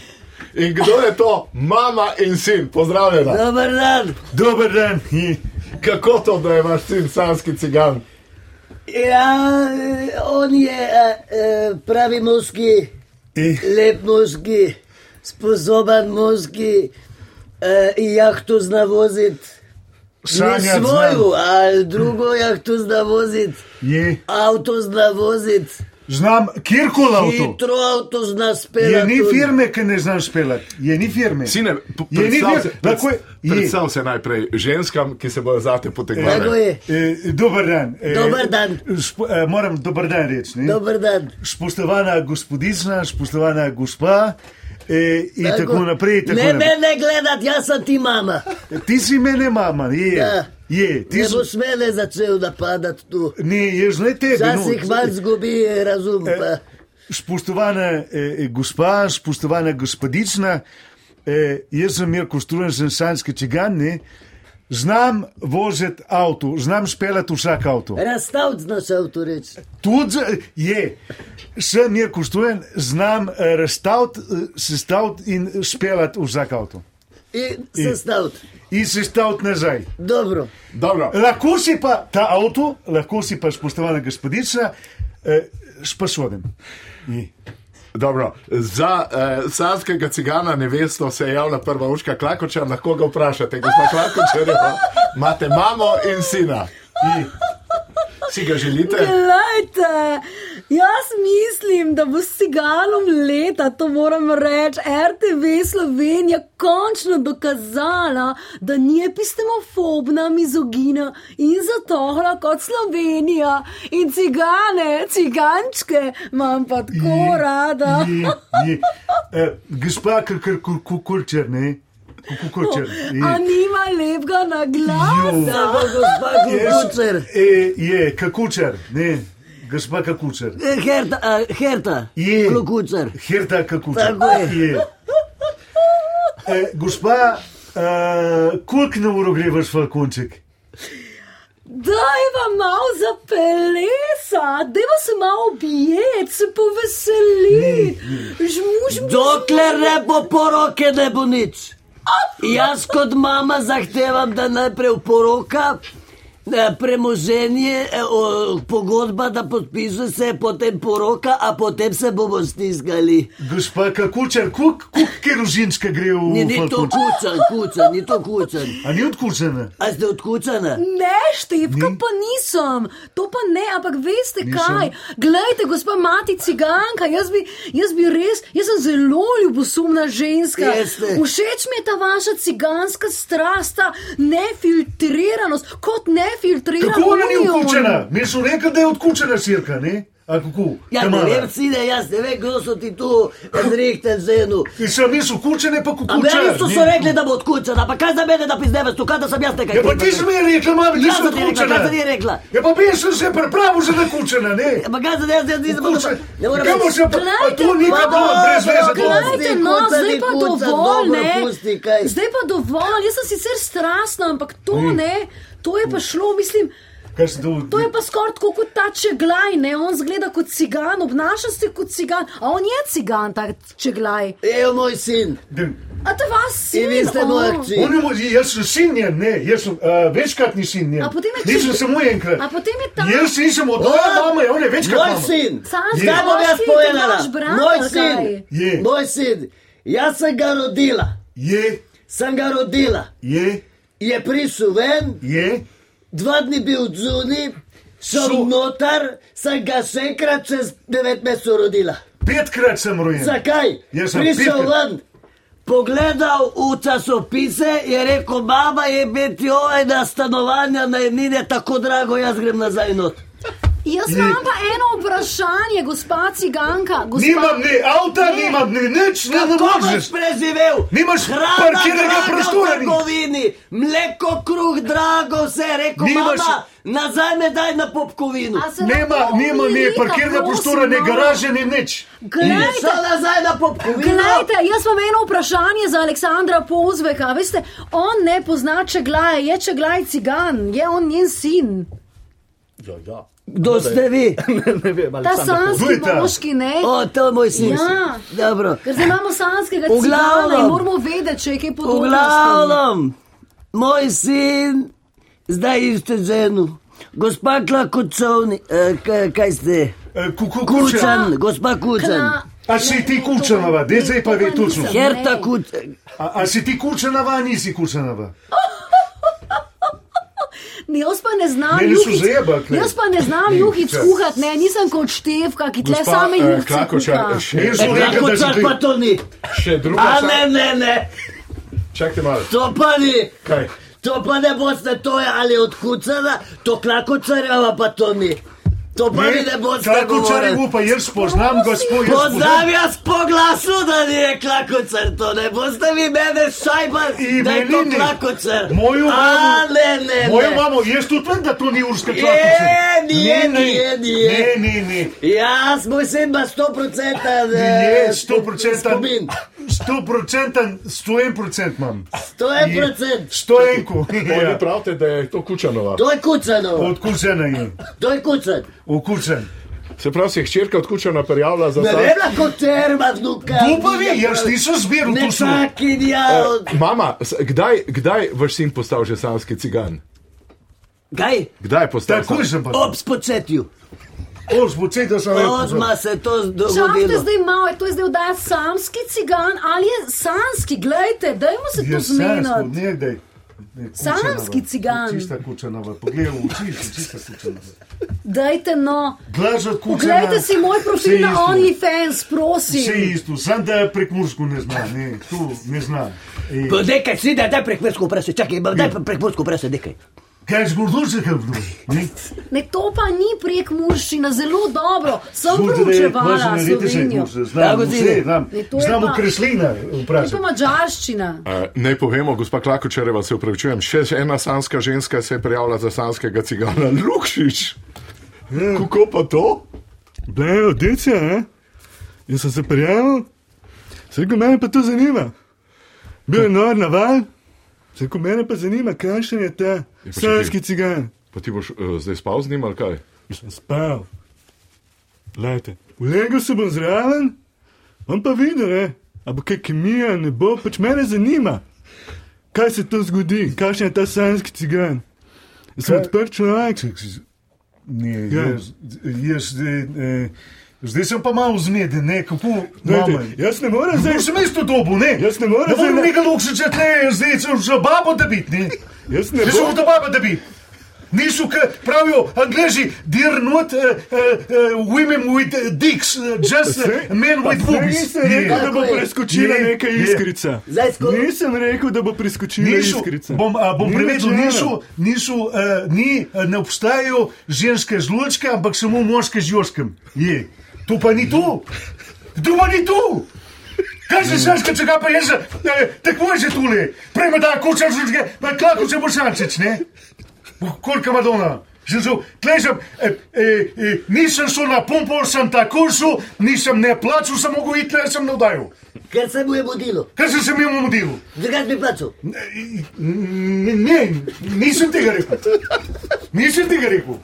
In kdo je to? Mama in sin, pozdravljena. Dober dan! Dober dan. Kako to, da je vaš sin sanski cigan? Ja, on je eh, pravi moški, lep moški, sposoben moški, eh, jahto zna voziti. Ne Sanjati svojo, ali drugo jahto zna voziti, avto zna voziti, znam, kjerkoli avto. hitro avto zna Je speljati. ni firme, ki ne znaš pelati. Je ni firme. Sine, Je ni predstav vir- se, je- je. predstav se najprej ženskam, ki se bodo zate potegnile. je, E, dober dan. E, Dober dan. Sp, e, moram dober dan reči. ne. dober dan. Spoštovana gospodična, spoštovana gospa. E, in tako, tako naprej. Tako ne naprej. mene gledati, jaz sem ti mama. Ti si mene mama, je. Ja. Je ti Ne boš mene začel napadati tu. ne, jaz ne tebe. no. Včasih malo zgubi razum. Pa. Spoštovana eh, gospa, spoštovana gospodična, eh, jaz sem Mirko Strujen, sem sanski čigan, ne? znam voziti avto, znam speljati vsak avto. Razstaviti znaš avto reči. Tudi je, sem Mirko Strujen, znam eh, razstaviti, eh, sestaviti in speljati vsak avto. In sestaviti. In sestaviti nazaj. Dobro. Dobro. Lahko si pa ta avto, lahko si pa spoštovana gospodična, eh, spasodem. Je. Dobro. Za uh, sanskega cigana nevesto se je javila prva uška Klakoča, lahko ga vprašate, gospod Klakoča, imate mamo in sina. I, si ga želite? Glejte, Jaz mislim, da bo s ciganom leta, to moram reči, RTV Slovenija končno dokazala, da ni epistemofobna, mizogina in zatohla kot Slovenija. In cigane, cigančke, imam pa tako rada. Je, je. Eh, Gospa, kulčer, ne? Kukurčer. A nima lepega na glavu. Da bo gospa Kukucer. Je, je, kakučer, ne? Gospa kakučer. Eh, Herta, a, Herta. Je. Kukucer. Herta kakučer. Tako je. je. E, gospa, uh, koliko na uro gre vaš falkonček? Daj vam malo za pelesa, dajmo se malo objeti, se poveseli. Žmuž, Dokler ne bo poroke, ne bo nič. Jaz kot mama zahtevam, da najprej poroka, premoženje, eh, o, pogodba, da podpisuje se, potem poroka, a potem se bomo stiskali. Gospa kakučer, koliko kolik kerozinska gre v Ni, ni to kucan, kucan, ni to kucan. A ni odkučena? A ste odkucana? Ne, števka pa nisem, to pa ne, ampak veste kaj. Glejte, gospa mati ciganka, jaz bi, jaz bi res, jaz sem zelo ljubosumna ženska. Jeste. Všeč mi je ta vaša ciganska strast, ta nefiltriranost, kot nefiltrirana. Kako ona ni odkučena? Mi so rekli, da je odkučena sirka, ne? A kako? Ja, ne vem, sine, jaz ne vem, kdo so ti tu zrihten zenu. In sem jaz odkučene, pa A kukučer. meni so, so rekli, da bo odkučena, pa kaj za mene, da pizdeve, tu kaj da sem jaz nekaj. Ja, pa ti si mi rekla, mami, da Jaz si ti rekla, kaj sem ti rekla. Ja, pa bi sem se pripravil za nakučena, ne? Ja, Pa kaj za jaz, jaz nisem Kuče, Ne morem kaj se pa, a to ni Pa kako, dobro, brez veze. to. Glejte, no, Kuca, zdaj pa dovolj, ne. kaj. Zdaj pa dovolj, jaz sem sicer strastna, ampak to ne, to je pa šlo, mislim. Kaj se to... Je pa skoraj tako kot ta čeglaj, ne? on zgleda kot cigan, obnaša se kot cigan, a on je cigan, ta čeglaj. Evo moj sin. A to vas sin? In vi ste moja o. hči. On je moj, jaz sem sin njen, ne, jaz sem uh, večkratni sin njen. A potem je Nisem čisto- samo enkrat. A potem je ta. Jaz nisem od moje mame, on je večkrat Moj mama. sin. Sanjski Zdaj bom jaz povedala. brata, Moj sin. Je. Moj sin. Jaz sem ga rodila. Je, Sem ga rodila. je, Je prišel ven, je, dva dni bil zunaj, šel So- noter, sem ga še enkrat čez devet mesecev rodila. petkrat sem rojen. Zakaj? Jaz sem Prišel ven, pogledal v časopise, je rekel, mama je biti oj na stanovanja, najemnine tako drago, jaz grem nazaj not. Jaz imam pa eno vprašanje, gospa ciganka. Gospa... Nimam ni avta, nimam ni nič, ne, ne Kako boš možeš. preživel? Nimaš Hrana parkirnega draga prostora, v ni. trgovini, mleko, kruh, drago, vse, rekel, Nimaš- mama, nazaj me daj na popkovino. Se Nema, nima ni parkirnega prosim, prostora, ni no? garaže, ni nič. Glejte, nazaj na popkovino. Glejte, jaz imam eno vprašanje za Aleksandra Pozveka. Veste, on ne pozna čeglaje, je čeglaj cigan, je on njen sin. Ja, ja. Kdo ste vi? ne vem, ali Ta sem sanski Kdo je ta? moški, ne? O, to je moj sin. Ja. Dobro. Ker zdaj imamo sanskega V cigana glavnem. in moramo vedeti, če je kaj V podobnega. glavnem, moj sin zdaj išče ženo. Gospa Klakočovni, eh, kaj, kaj ste? Eh, kuku- Kučan, Kučan. gospa Kučan. A si ti Kučanova, dej zdaj pa ve točno. Herta Kučan. A, a si ti Kučanova, nisi Kučanova? Ne, jaz pa ne znam juhic, ne. jaz pa ne znam Ne, juhic čas. kuhati, ne, nisem kot števka, ki tle same eh, juhice Klakočar, kuha. še, Jaz sem E, rekel, da si Klakočar ti. pa to ni. še druga A ne, ne, ne. Čakajte malo. To pa ni. Kaj? To pa ne boste, to je ali od Kučana, to Klakočarjeva pa to ni. To pa mi ne boste Klakočar je govorili. upa, jaz poznam gospod. Poznam jaz po glasu, da ni je klakocar, to ne boste vi mene šajbali, I da je to ne. Mojo A, mamo- ne, ne, Mojo ne. mamo, jaz tudi vem, da to ni urska Je, klakočar. nije, nije, nije. Ne, ne, ne. Jaz moj sin ima 100% Je, 100%. spomin. 100%, 101% imam. 101%. 101. Vi pravite, da je to Kučanova. To je kucano, Od Kučana je. to je kucan. V Kučan. Se pravi, si je hčerka od Kučana prijavila za Ne sam. vem, lahko terma vnuka. To pa vi, jaz nisem zbiral Ne to smo. čakin, ja. od- Mama, kdaj, kdaj vaš sin postal že samski cigan? Kaj? Kdaj je postal sam? sem pa. Ob spočetju. Da. Odma se to Čakajte dogodilo. zdaj malo, to je zdaj vdaja samski cigan ali je sanski, glejte, dajmo se to Je sansko, zmeniti. Sanski cigan. Čista kučanova, poglej v oči, čista kučanova. Dajte no. Poglejte si moj profil na. OnlyFans, prosim. Vse isto, sam da prek Mursko ne zna, ne, tu ne zna. E, Pa Nekaj si da, daj prek Mursko prese, čakaj, ma daj prek Mursko prese, nekaj. Kaj je če kaj vdo? Ne, to pa ni prek Murščina, zelo dobro. Sem proučevala Slovenijo. Znamo vse, znam, Ne, je znamo kreslina To je mačarščina. Uh, naj povemo, gospa Klakočereva, se upravičujem, še ena sanska ženska se je prijavila za sanskega cigana, Lukšič. Kako pa to? Blejo, dece, ne? In sem se prijavil, se rekel, mene pa to zanima. Bil je nor na val, se rekel, mene pa zanima, kakšen je ta slanski cigan. Pa ti boš uh, zdaj spal z njim ali kaj? Sem spal. Lejte, ulegel se bom zraven, on pa videl, ne? A bo kaj kemija, ne bo, pač mene zanima. Kaj se to zgodi, kakšen je ta slanski cigan. Sem odprt človek. Ne, Ja. jaz, jaz, eh, zdaj sem pa malo zmeden, ne, kako Glejte, mama. Jaz ne morem Zdaj zdaj. sem isto dobu, ne? Jaz ne morem Ne morem zdaj- nekaj lukšiča tle, zdaj sem že babo da biti, ne? Jaz ne Jaz sem da biti. Niso, ki pravijo, angliži, dear not uh, uh, women with dicks, just uh, men with boobies. Nisem rekel, da bo preskočila Je, neka iskrica. Sko- Nisem rekel, da bo preskočila Niso, iskrica. bom, a, bom prevedel, niso, niso, uh, ni, ne obstajajo ženske žlučke, ampak samo moške z joškem. Je. To pa ni to. To pa ni to. Kaj se znaš, če ga pa je že, eh, tako je že tule. Prej me da kuča žlučke, pa kako se bo šančič, ne? Koliko Madonna. Že so, tležem, eh, eh, eh, nisem šel na pompo, sem tako šel, nisem ne plačal, sem mogel iti, ker sem navdajal. Ker se mu je budilo. Ker sem se mi omudil. Zakaj bi plačal? Ne, ne, nisem tega rekel. Nisem tega rekel.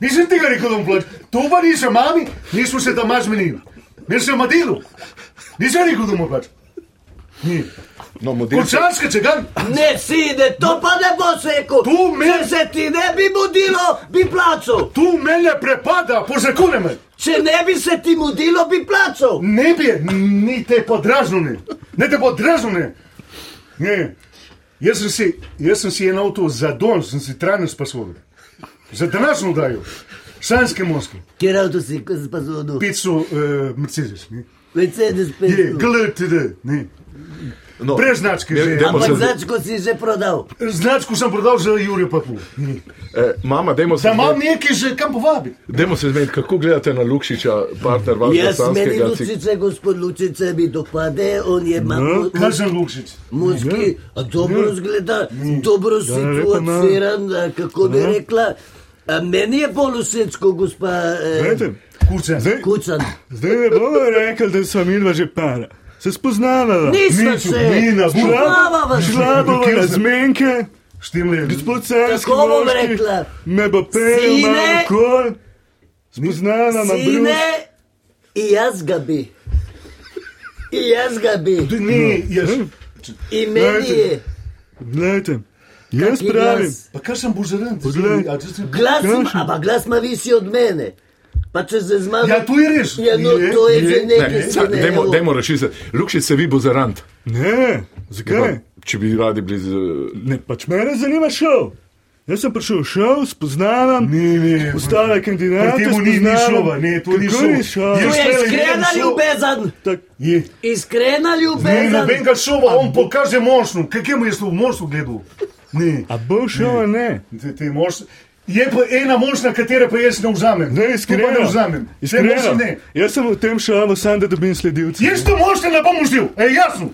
Nisem tega rekel, da bom plačal. To pa nisem, mami, nismo se tam maž menili. Nisem madil. Nisem rekel, da bom plačal. Ni. No, model se- Kurčanske, če ga. Ne, sine, to pa ne boš rekel. Tu me- Če se ti ne bi budilo, bi plačal. Tu mene prepada, po zakonu me. Če ne bi se ti mudilo, bi plačal. Ne bi, ni te podražnune. Ne te podražnune. Ne. Jaz sem si, jaz sem si en avto za don, sem si trajno spasoval. Za današnjo dajo. Sanske moske. Kjer avto si, zvodu? Pico uh, Mercedes. Ne. Mercedes Je, 500. GLTD. Ne. No, Brez značke. Ne, že. Ampak se- značko si že prodal. Značko sem prodal za Jurija Papu. Eh, mama, dajmo se, Da imam zmeniti- nekaj že kam povabiti. dajmo se zmeniti, kako gledate na Lukšiča, partner vašega Jaz meni. Lučice, gospod Lučice, mi dopade, on je malo Kaj sem Lukšič? muški, a dobro zgleda, dobro lepa, situaciran, a kako bi rekla. A meni je bolj všeč, kot gospa eh, Kurce. Zdaj, Kučan. zdaj ne bomo rekli, da smo midva že para. Se spoznavava. Nismo Niso, se, ni na Bogu. spoznavava se. Šla bova na zmenke, Štimle. gospod Carski Tako bom rekla. me bo pel Sine. malo kol, spoznala ma brus. Sine, i jaz ga bi. I jaz ga bi. Ne, jaz. I meni je. Glejte, jaz pravim, glas? Pa kaj sem bužeren? Poglej. Glas, ampak glas ima višji od mene. Pa če se zmaga. Ja, to je res. Ja, no, Je, to je je. že nekaj. Ne, sine, dajmo, evo. dajmo reči se, Lukšič se vi bo zarant. ne, zakaj? Če bi radi bili z... Ne, pač mene zanima šov. Jaz sem prišel v šov, spoznavam, Ne, ne. ostale kandidate. Pri temu ni- ni spoznavam. šova, ne, to ni Kako šov. ni šov? To Jaz je tele iskrena gledam šov. ljubezen. Tak, Je. Iskrena Ne, ljubezen. nobenega šova, on pokaže močno. Kaj mu je to v moštvu gledal? Ne. a bo šov, ali ne? Te, te moš... Je pa ena možna, katera pa jaz ne vzamem. Ne, iskreno. ne vzamem. Iskreno. mošne ne. Jaz sem v tem šovu sam, da dobim sledilce. Jaz to možne ne bom užil, je jasno.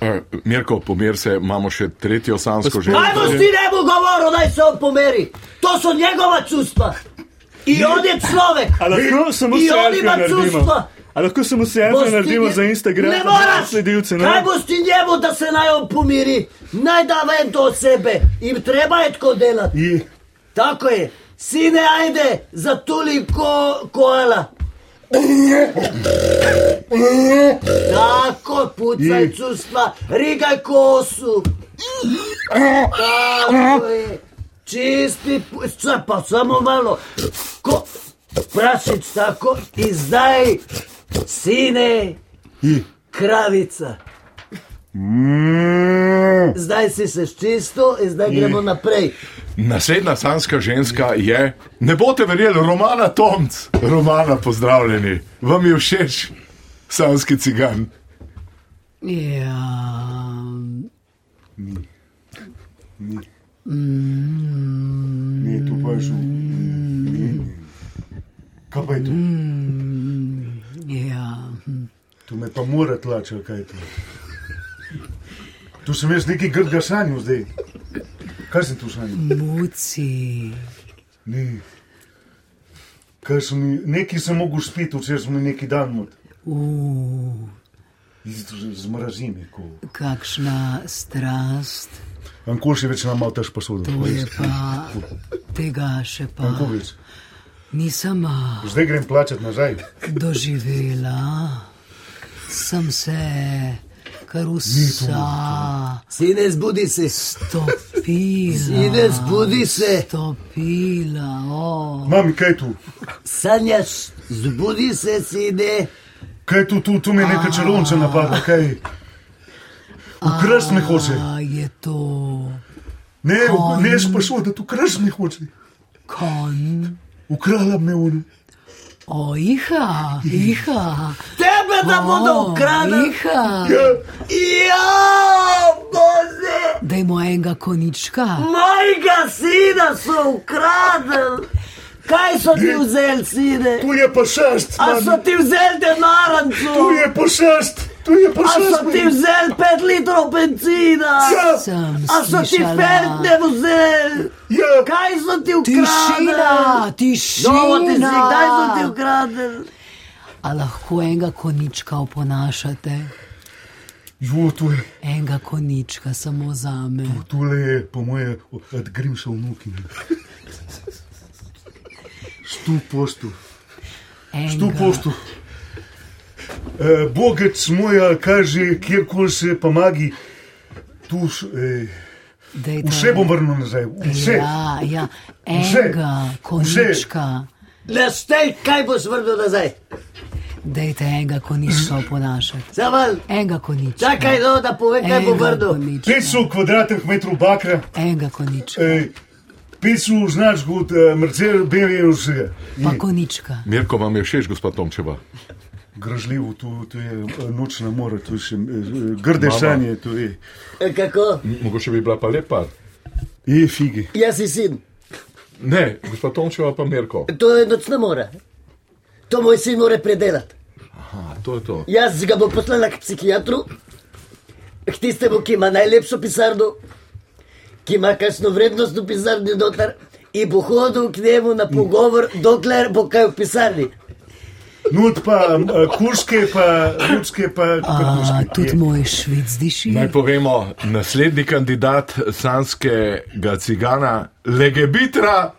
Uh, Mirko, pomir se, imamo še tretjo sansko Pa Kaj boš ti njemu govoril, naj se on pomeri? To so njegova čustva. I on je človek. A lahko samo I on ima naredimo? čustva. A lahko samo selfie naredimo za Instagram? Ne moraš! Sledilce, ne? Kaj boš ti njemu, da se naj on pomiri? Naj da ven to od sebe. In treba je tako delati. Je. Tako je. Sine, ajde, za toliko koala. Tako, pucaj čustva, rigaj kosu. Tako je. Čisti, pa samo malo. Ko, prašič tako in zdaj, sine, kravica. Mm. zdaj si se čisto in zdaj gremo naprej. Naslednja sanska ženska je, ne boste verjeli, Romana Tomc. Romana, pozdravljeni. Vam je všeč sanski cigan? Ja. Ni. Ni. Mm. Ni, tu pa je šel. Kaj pa je to? Mm. Ja. Tu me pa mora tlačati, kaj je to. Tu sem jaz neki grdga sanju zdaj. Kaj sem tu sanju? Muci. Ni. Kaj sem mi, neki sem mogel spiti, včeraj sem neki dan mod. Uh, Zmrazi me, ko. kakšna strast. Anko še več nam malo tež posodo. To je pa tega še pa Anko več. nisem Zdaj grem plačati nazaj. doživela. Sem se kar vsa Sine, zbudi se. stopila. Sine, zbudi se. Stopila, o. Mami, kaj je tu? Sanjaš, zbudi se, sine. Kaj je tu, tu, tu me je neka čarovnica napadla, kaj? Ukrast me hoče. A je to Ne, Konj. ne, sprašuj, da tu krast me hoče. konj? Ukrala me on. O, iha, iha. Tebe da bodo O, ukradli. Iha. Ja, bože, Dajmo enega konička. mojega sina so ukradli. Kaj so ti vzeli, sine? Tu je pa šest. A so ti vzeli denarancu? Tu je pa šest. Tu je pa A šest. so ti vzeli pet litrov benzina? Ja. Sem A so ti ferte vzeli? Ja. Kaj so ti ukradli? Tišina, tišina. Novo ti si, kdaj so ti ukradli? A lahko enega konička oponašate? Jo, tu je. Enega konička samo za me. Tule je, po moje, od Grimša vnuki. Stu postu. Stu Enega. postu. E, Bogec moj, kaže, kjerkoli se pomagi, tu š- e, Dajte- vse bom vrnil nazaj. Vse. Ja, ja, Vse. enega konička. Lestej, kaj boš vrnil nazaj? Dajte enega konička oponašati. Zaval, Enega konička. čakaj, no, da pove, kaj bo Enega vrnil. konička. 500 kvadratnih metrov bakra, Enega konička. e, 500 značk od uh, Mercedes, BMW vsega. Pa konička. Mirko, vam je všeč, gospod Tomčeva? Gražljivo, tu, tu je eh, nočna mora, tu je še eh, grde Mama. sanje, tu je. E, Kako? Mogoče bi bila pa lepa. Je figi. Jaz si sin, Ne, gospod Tomčeva pa Mirko. to je nočna mora. To moj sin mora predelati. Aha, to je to. Jaz ga bom poslala k psihiatru, k tistemu, ki ima najlepšo pisarno, ki ima kakšno vrednost v pisarni noter in bo hodil k njemu na pogovor, dokler bo kaj v pisarni. Nud pa eh, kurske, pa ljudske, pa tudi moj švic diši. Naj povemo, naslednji kandidat sanskega cigana, Legebitra,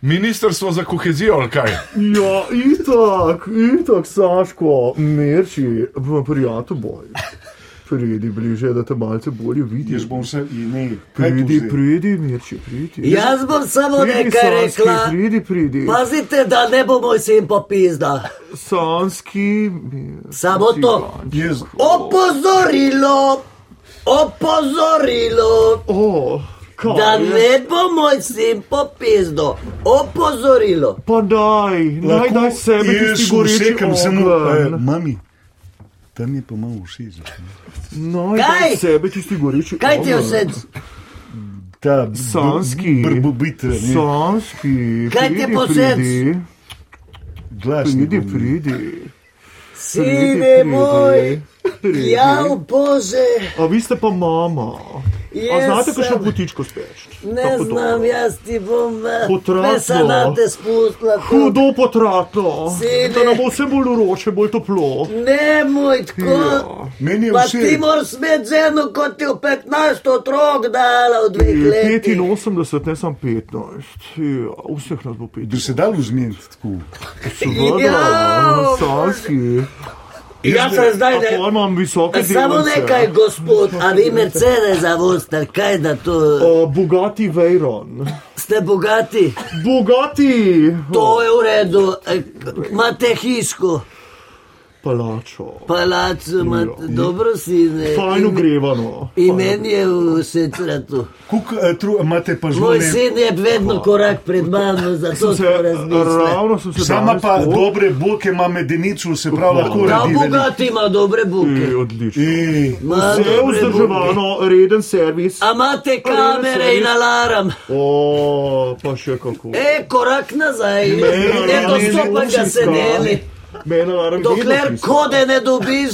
Ministrstvo za kohezijo ali kaj? Ja, itak, itak, Saško, merči, v prijatelj boj. Pridi bliže, da te malce bolje Jaz vidiš. bom se, tu Pridi, pridi, merči, pridi. Jaz bom samo Pridi, nekaj Sanski, rekla. Pridi, pridi. Pazite, da ne bo moj sin popizda. Sanski. Samo to. Jaz, Opozorilo, opozorilo, O, kaj da je? ne bo moj sin popizdo. Opozorilo. Pa daj, naj lahko daj sebe, jaz tisti goreči usekam samo, eh, ogenj. mami, tam je pa malo všeč. Naj Kaj? daj sebe, tisti goreči Kaj ti je vse? Ta b- Sanski. Brbobit, ne, Sanski, Kaj ti je pridi, glasni. pridi, pridi. Sine moj, pridi. Ja, bože. A vi ste pa mama. A Jaz znate, kakšno sem- potičko speč? Ne znam, jaz ti bom Potratno. veselate spustila. to. Hudo potratno. Sine. Da nam bo vse bolj vroče, bolj toplo. Ne, moj tako. Meni je Pa všeč. ti moraš smeti ženo, kot ti v 15 otrok dala v dveh letih. 85, ne samo 15. Ja, vseh nas bo Bi 15. se dal vzmeniti tako. Seveda, Ja, sanski. Jaz sem zdaj A pol ne. imam visoke Samo delnice. nekaj, gospod, a vi Mercedes zavozite, kaj da to. O, Bugatti Veyron. Ste bogati, Bugatti! to je v redu, e, imate hiško. Palačo. Palačo imate, dobro si ne. Fajn ogrevano. In meni je vse cvratu. Kuk, eh, imate pa že Moj sin je vedno korak pred mano, zato Se, se Sama pa po- dobre buke ima medenico, se pravi, lahko Prav redi. veliko. bogat ima dobre buke. E, Odlično. Ima Vse vzdrževano, reden servis. A imate kamere in alarm? O, pa še kako. E, korak nazaj. Ne, Ne ne, dostopa ne, ga ne, sedeli. Mene alarm Dokler vedno piše. kode ne dobiš,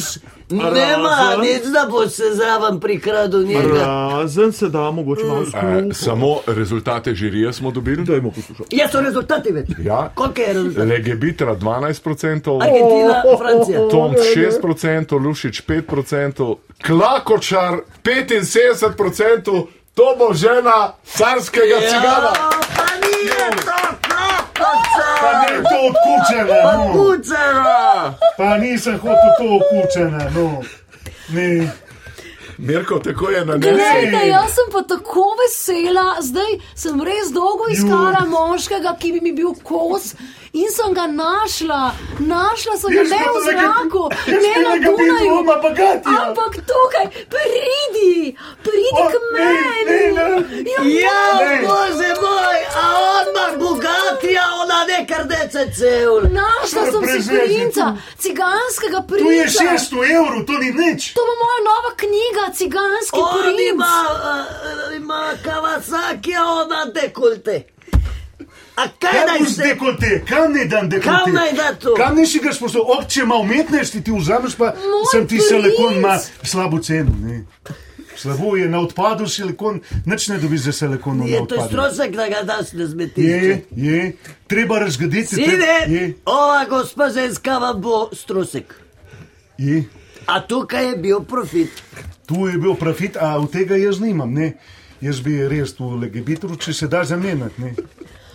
nema nič, da boš se zraven prikradel njega. Razen se da mogoče malo Eh, skruti. samo rezultate žirije smo dobili. Dajmo poslušati. Je so rezultati več. Ja. Koliko je rezultat? Legebitra 12%, Argentina, Francija. Tom 6%, Lušič 5%, Klakočar 75%, to bo žena carskega cigana. Ja, pa nije to klokoča. ne to okučena, Pa no. kucera. Pa nisem hotel to okučena, no. Ne. Mirko, tako je na Glejte, nesi. jaz sem pa tako vesela, zdaj sem res dolgo iskala moškega, ki bi mi bil kos. In sem ga našla, našla sem ga ne pa v zraku, ne na Dunaju, Bagatija. ampak tukaj, pridi, pridi O, k ne, ne, meni. ne. Ja, Ne. bože moj, a on ima bogatija, ona neka rdeče cel. Našla sem si princa, ciganskega Tu je princa. 600 evrov, to ni nič. To bo moja nova knjiga, ciganski On princ. ima, uh, ima Kawasaki, a ona dekolte. A kaj naj se... dekolte? Kam ne dam dekolte? Kam naj da to? Kam ne si ga sposoben? Obče ima umetnosti, ti vzameš pa Moj sem ti silikon ima slabo ceno. Ne. Slabo je na odpadu silikon, nič ne dobiš za silikon na Je to strošek, da ga daš na zmetišče. Je, je, treba razgraditi. Sine, Je, ova gospa ženska vam bo strošek. je. A tukaj je bil profit. Tu je bil profit, a od tega jaz nimam. Ne. Jaz bi res tu legebitru, če se da zamenjati. ne.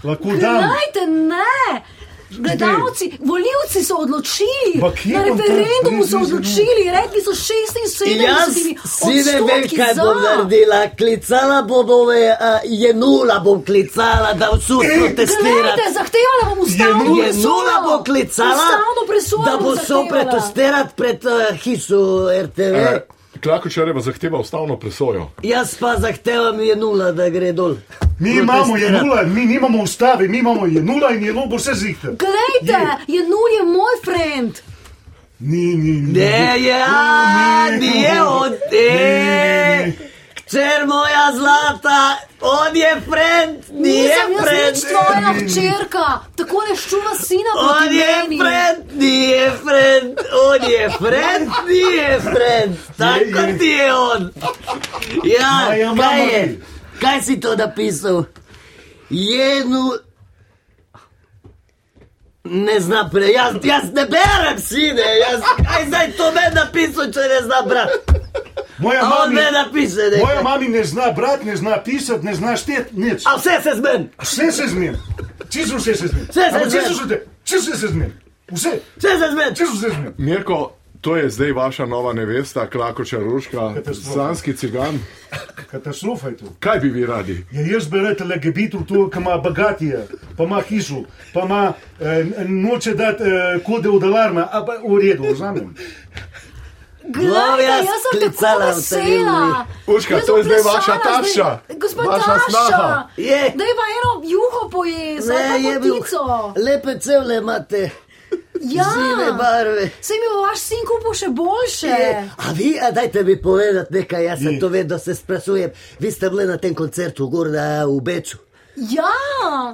Lahko dam. Gledajte, ne! Gledalci, voljivci so odločili, na bom referendumu so odločili, rekli so 76 Jaz si ne vem, kaj bom naredila. Klicala bom ove, uh, je nula bom klicala, da vsu protestira. Gledajte, zahtevala bom ustavno Je nula bo klicala, Ustavno presojo da bo bom so protestirati pred uh, hišo RTV. Eh, Klakočareva zahteva ustavno presojo. Jaz pa zahtevam je nula, da gre dol. Mi imamo je nula, mi nimamo ustave, mi imamo je nula in je nula, bo vse zihter. Glejte, je nul je moj friend. Ni, ni, ni. Ne, je, a, ni, nije on, Ne, e, ne. Kćer moja zlata, on je friend, nije Nisem jaz friend. nič tvoja hčerka, tako ne ščuva sina On proti je meni. friend, nije friend, on je friend, nije friend, tako je. ti je on. Ja, kaj je? Kaj si to napisal? Jenu. Ne zna pre, jaz, jaz ne berem sine, jaz, kaj zdaj to meni napisal, če ne zna brat. Moja A on mami, me napiše moja mami ne zna brati, ne zna pisati, ne zna šteti, nič. A vse se zmen, Vse se zmen. Čisto vse se zmen. Vse se Ampak zmen. čisto vse- Čisto se zmen. Vse, vse se zmen. čisto vse zmen. Mirko, to je zdaj vaša nova nevesta, Klakočar Ruška, slanski cigan. Katastrofa je to. Kaj bi vi radi? Ja, jaz bi rekel, da je bitu to, ki ima bogatije, pa ima hišo, pa ima eh, noče dati eh, kode od alarma, a pa v redu, vzamem. Glejte, jaz sem tako klicala v vesela. Jaz to je zdaj vaša zdaj- Gospod vaša. Je. Daj pa eno juho pojez, Ne, ali je pa bil, potico. lepe cevle imate, Ja, žive barve. se mi vaš sin kupil še boljše. A vi, a dajte mi povedati nekaj, jaz sem Je. to vedno se sprašujem. Vi ste bili na tem koncertu gor na, v Beču. Ja,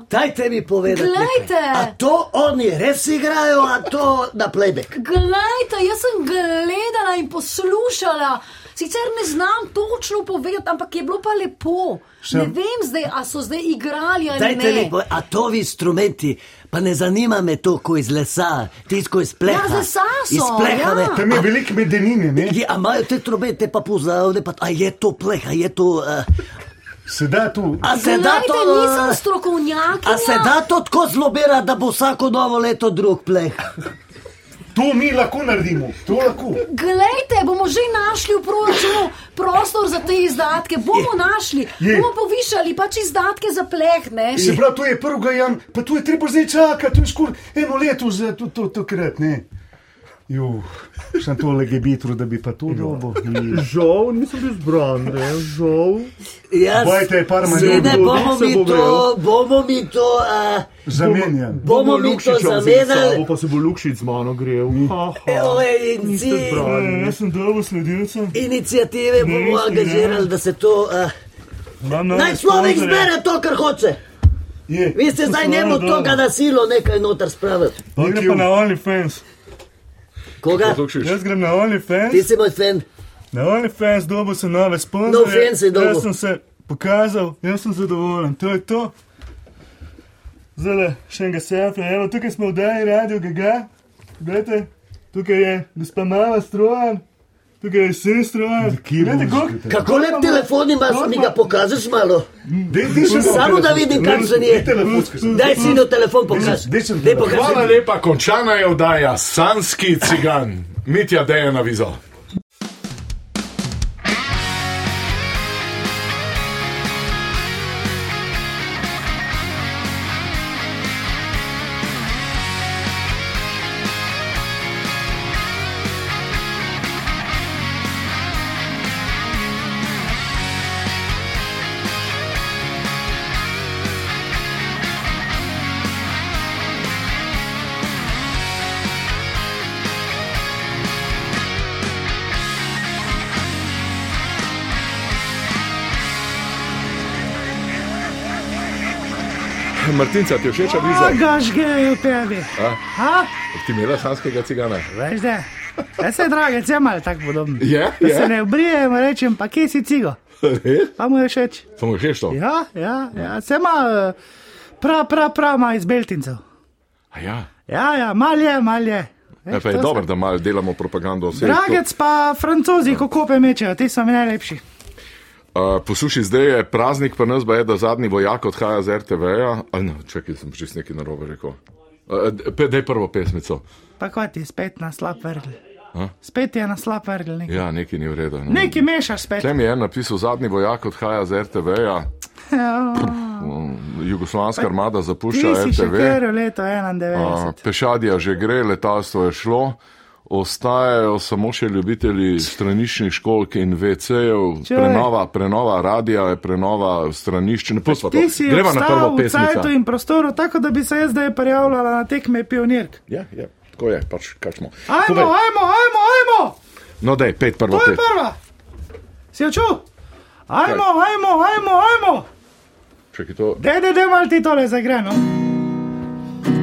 Dajte mi povedati. Glejte. Nekaj. A to oni res igrajo, a to na playback? Glejte, jaz sem gledala in poslušala. Sicer ne znam točno povedati, ampak je bilo pa lepo. Sem- Ne vem zdaj, a so zdaj igrali ali Dajte mi ne. povedati, a to vi instrumenti, pa ne zanima me to, ko iz lesa, tisto iz pleha. Ja, z lesa so, Iz pleha, ja. ne. Tam je veliko medenine, ne? Je, a imajo te trobete pa pozavne, pa a je to pleh, a je to... Uh, Se da tu. a se da Glejte, to... nisem eh, strokovnjak. A se da to tako zlobira, da bo vsako novo leto drug pleh? To mi lahko naredimo, to lahko. Glejte, bomo že našli v proračunu prostor za te izdatke. Bomo našli, Je. bomo povišali pač izdatke za pleh. Ne? Se pravi, to je prvi jan, pa tu je treba zdaj čakati, to je skoraj eno leto za to, to, to krat, ne? Sem tole gebitru, da bi pa to dobo. Žal nisem bil zbran, ne, žal. Jaz, Bojte, parma Sede, ljudi, bomo se mi bo to, bomo mi to, uh, Zamenjam. bomo mi to zamenjali. Bo pa se bo Lukšič z mano grel. Jaz sem dobil sledilca. inicijative bomo angažirali, da se to. Uh, naj človek zbere to, kar hoče. Je. Vi ste zdaj njemu toga na silo nekaj noter spraviti. Jaz grem pa na OnlyFans. Koga? Jaz grem na OnlyFans. Ti si moj fan. Na OnlyFans dobil sem nove No sponzorje. offense je dobil. Jaz sem se pokazal, jaz sem zadovoljen. To je to. Zdaj še enega selfija. Evo, tukaj smo v Daji radio Gaga. Glejte, tukaj je gospa Mava strojan, tukaj je sin strojan. Glejte, koliko- Kako lep telefon imaš, mi ga pokažeš malo? Dej, dej še Samo da vidim, kakšen je. Daj si na telefon pokaži. Hvala lepa, končana je vdaja Sanski cigan, Mitja Deja na vizo. Martinca, ti je všeč viza? Gaš gre v tebi. Ha? Ti imela sanskega cigana? Veš, da. Jaz se drage, cemal tako podobno. Je, Da se je. ne obrijem, rečem, pa kje si cigo? Pa mu je všeč. Pa mu je všeč to? Ja, ja, ja. se ima eh, prav, prav, prav, ima iz beltincev. A ja. Ja, ja, mal je, mal je. Veš, Ja, pa je to dobro, se- da malo delamo propagando vse. Dragec pa francozi, kako pe mečejo, ti so mi najlepši. Uh, poslušaj, zdaj je praznik, pa nas je, da zadnji vojak odhaja z RTV-ja. Ne, čakaj, sem čist nekaj narobe rekel. Uh, Dej prvo pesmico. Pa kaj ti spet na slab vrgel? A? Spet je na slab vrgel. Nekaj, Ja, nekaj ni v redu. no. nekaj mešaš spet. Tle mi je napisal, zadnji vojak odhaja z RTV-ja. Jugoslovanska armada ti zapušča RTV. v leto Uh, 91. pešadija že gre, letalstvo je šlo. Ostajajo samo še ljubitelji straniščnih školk in WC-jev, Čuj. prenova, prenova radija, prenova stranišč. Ne pusva to. Greva na prvo ostal v prostoru, tako da bi se jaz zdaj prijavljala na tekme pionirk. Ja, ja, tako je, pač kaj smo. Ajmo, Povej. ajmo, ajmo, ajmo! No, dej, pet prvo To je prva! Si jo čul? Ajmo, ajmo, ajmo, ajmo! Čakaj, to. Dej, dej, dej, mal ti tole zagreno.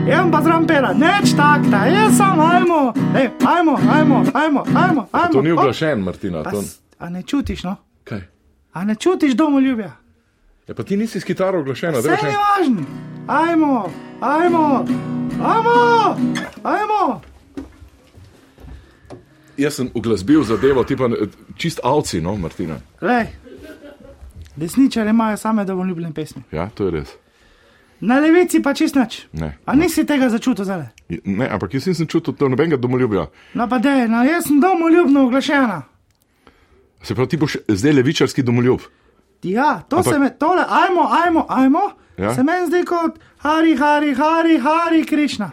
Jaz pa zram pela, neč takta, jaz sam ajmo, Ej, ajmo, ajmo, ajmo, ajmo, ajmo. To ni hop. oglašen, Martina. Pa To... A ne čutiš, no? Kaj? A ne čutiš domoljubja? Ja, pa ti nisi s kitaro oglašena, Vse da veš. važno. Ajmo, ajmo, ajmo, ajmo. Jaz sem uglasbil zadevo, ti pa eh, čist avci, no, Martina. Lej, desničari imajo same domoljubne pesmi. Ja, to je res. Na levici pa čist nič. Ne. A nisi tega začutil zdaj? ne ampak jaz nisem čutil to nobenega domoljubja. No pa dej, no jaz sem domoljubno oglašena. Se pravi, ti boš zdaj levičarski domoljub. Ja, to Ampak- se me, tole, ajmo, ajmo, ajmo. Ja? Se meni zdi kot Hari, Hari, Hari, Hari, Krišna.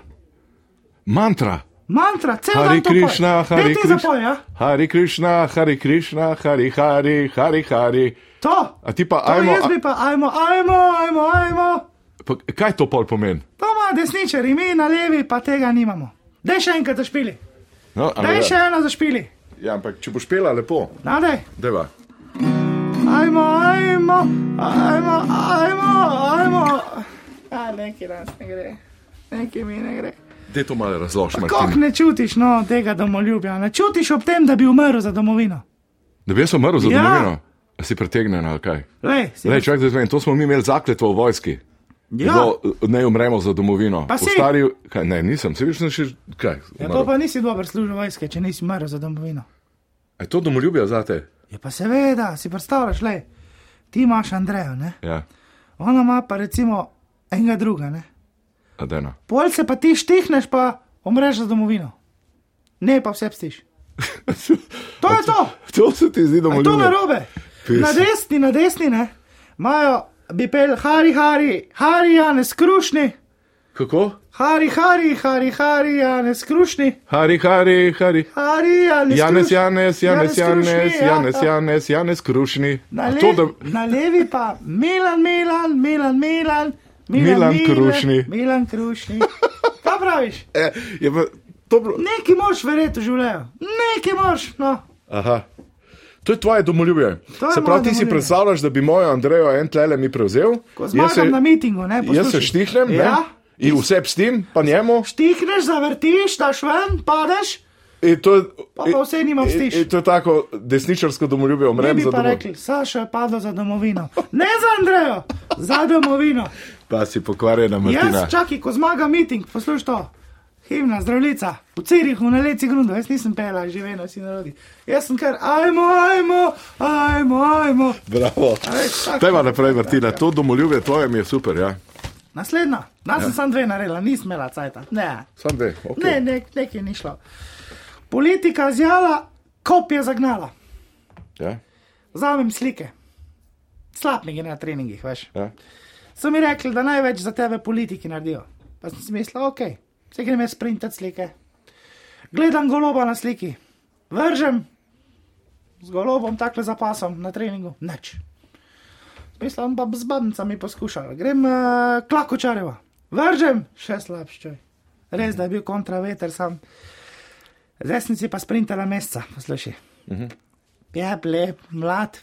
Mantra. Mantra, cel Hari. Krišna, Hari Krišna. ja? Hari Krišna, Hari Krišna, Hari Hari, Hari Hari. To. A ti pa To ajmo. jaz bi pa, ajmo, ajmo, ajmo, ajmo. Pa, kaj to pol pomeni? To ima desničari, mi na levi pa tega nimamo. Dej še enkrat zašpili. No, Dej ne- še eno zašpili. Ja, ampak če boš pela lepo, Nadej. deva. Ajmo, ajmo, ajmo, ajmo, ajmo. A, neki nas ne gre, neki mi ne gre. Dej to malo razloži, Kako ne čutiš no, tega domoljubja? Ne čutiš ob tem, da bi umrl za domovino? Da bi jaz umrl za Ja. domovino? A si pretegnen ali kaj? Lej, si Lej, čak, da to smo mi imeli zakletvo v vojski. Ja. Bilo, ne umremo za domovino. Stari, kaj, ne, nisem, se viš, še kaj. Ja, umrl. to pa nisi dober služil vojske, če nisi umrl za domovino. Je to domoljubje zate? Ja, pa seveda, si predstavljaš, le, ti imaš Andrejo, ne? Ja, ona ima pa recimo enega druga, ne? adena. Pol se pa ti štihneš, pa umreš za domovino. Ne, pa vse pstiš. To je to, To se ti zdi A je to domoljubje. narobe. Pes. Na desni, na desni, ne, imajo, bi pel, hari, hari, hari, Janez, krušni, Kako? Hari, hari, hari, hari, Janes Krušni. Hari, hari, hari. Hari, Janes Janes, Krušni. Janes, Janes, Janes, Krušni, ja, Janes, ja. Janes, Janes, Krušni. Na, A le, To, da, na levi pa Milan, Milan, Milan, Milan. Milan Krušni. Milan Krušni. Kaj praviš? eh, je pa dobro. Neki moš verjeti v življenju. Neki moš, no. Aha. To je tvoje domoljubje. To je Se pravi, ti si predstavljaš, da bi mojo Andrejo en tlele mi prevzel. Ko Jaz zmagam se, na mitingu, ne, jaz se poslušaj. štihnem, Ja. ne? In vse pstim, pa njemu. Štihneš, zavrtiš, daš ven, padeš, In to, pa pa vse nima vstiš. in to je tako desničarsko domoljubje, Mi umrem bi za pa domov. rekli, Saša je padel za domovino. Ne za Andrejo, za domovino. Pa si pokvarjena, Martina. Jaz čakaj, ko zmaga miting, poslušaj to. Himna, zdravljica, v Cirihu, na leci grundu, jaz nisem pela, živela si narodi. Jaz sem kar, ajmo, ajmo, ajmo, ajmo. Bravo. A veš, tako. Pejva naprej, Martina. To domoljubje tvoje mi je super, ja. Naslednja, jaz sem samo dve naredila, nisem imela cajta. Ne, Sam dve. Okay. ne, ne nekaj ni šlo. Politika zjala, kop je zagnala. Ja, Vzamem slike, slab mi je na treningih, veš. ja. So mi rekli, da največ za tebe politiki naredijo. Pa sem si mislil, ok, vse grem jaz sprintati slike. Gledam goloba na sliki, vržem z golobom takle za pasom na treningu, nič. Mislim, pa z babnicami poskušal. Grem uh, klakočareva, vržem, še slabši. Res, da je bil kontraveter sam. Zdaj si pa sprintala meseca, poslušaj. Pep, lep, mlad,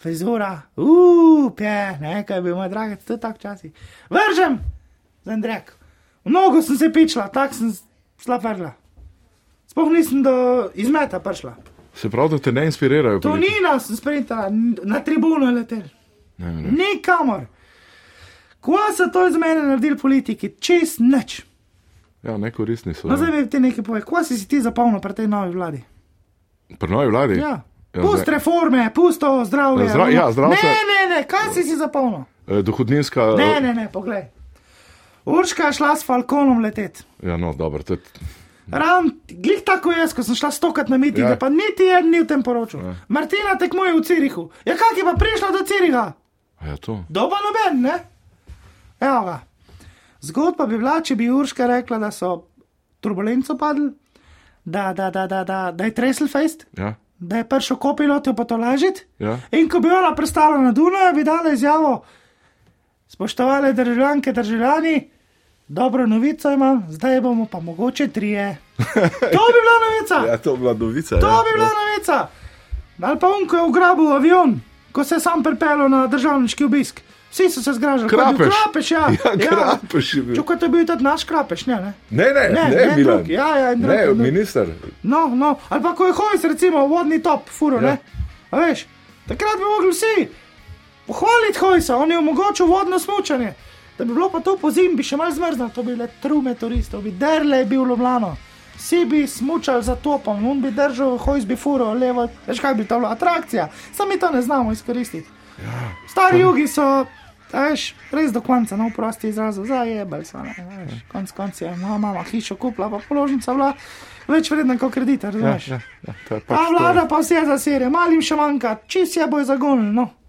frizura, uuu, pje, nekaj je bil moj dragi, to je tako časi. Vržem, zendrek. V nogo sem se pičila, tako sem slab vrla. Sploh nisem do izmeta prišla. Se pravi, da te ne inspirirajo. To ni nas, sprintala, na tribuno letel. Ne, ne. Nikamor. Ko so to iz mene naredili politiki, čez nič. Ja, nekoristni so. No, zdaj mi ti nekaj pove, ko si si ti zapolnil pri tej novi vladi? Pri novi vladi? Ja. Ja, Pust zdaj- reforme, pusto zdravje. Zdra- ja, zdravstvo- Ne, ne, ne, kaj si si zapolnil? Eh, Dohodninska. Ne, ne, ne, poglej. Urška je šla s falkonom letet. Ja, no, dobro. To je, Ravno, glih tako jaz, ko sem šla stokrat na miting, Ja. pa niti en ni v tem poročil. Ja. Martina tekmuje v Cirihu. Ja, kak je pa prišla do Ciriha? a ja, to. Doba noben, ne? Evo ga. Zgodba bi bila, če bi Urška rekla, da so turbulenco padli, da, da, da, da, da, da je tresel fejst, Ja, da je prišel kopilot pa to lažiti. ja. In ko bi ona prestala na Dunaju, bi dala izjavo: Spoštovane državljanke, državljani, dobro novico imam, zdaj bomo pa mogoče trije. To bi bila novica! ja, to je bila novica. To ja. bi bila novica! Ali pa unko je ugrabil avion, ko se je sam pripeljal na državniški obisk. Vsi so se zgražali. ko je bil Krapeš. Krapeš, ja. Ja, krapeš je bil. Čukaj, to je bil tudi naš krapeš, ne? ne? Ne, ne, ne, Ne, ne, Milan. drug, ja, ja, drug, ne, drug. minister. No, no, ali pa ko je hojs, recimo, vodni top, furo, Ja. ja. ne? A veš, takrat bi mogli vsi pohvaliti hojsa, on je omogočil vodno smučanje. Da bi bilo pa to po zimi, bi še malo zmrznilo, to bi bile trume turistov, bi derle bi v Ljubljano. Vsi bi smučali za topom, on bi držal, hojs bi furo, levo, veš kaj bi to bila atrakcija, samo mi to ne znamo izkoristiti. Ja. Stari jugi so, a veš, res do konca, no, prosti izraz, zajebali so, ne, a veš, konc konc je, moja mama hišo kupila, pa položnica bila več vredna kot kredit, Ja, razumeš? ja, ja, to je A pač to. vlada pa vse za serije, malim še manjka, čist je bojo zagonili, no.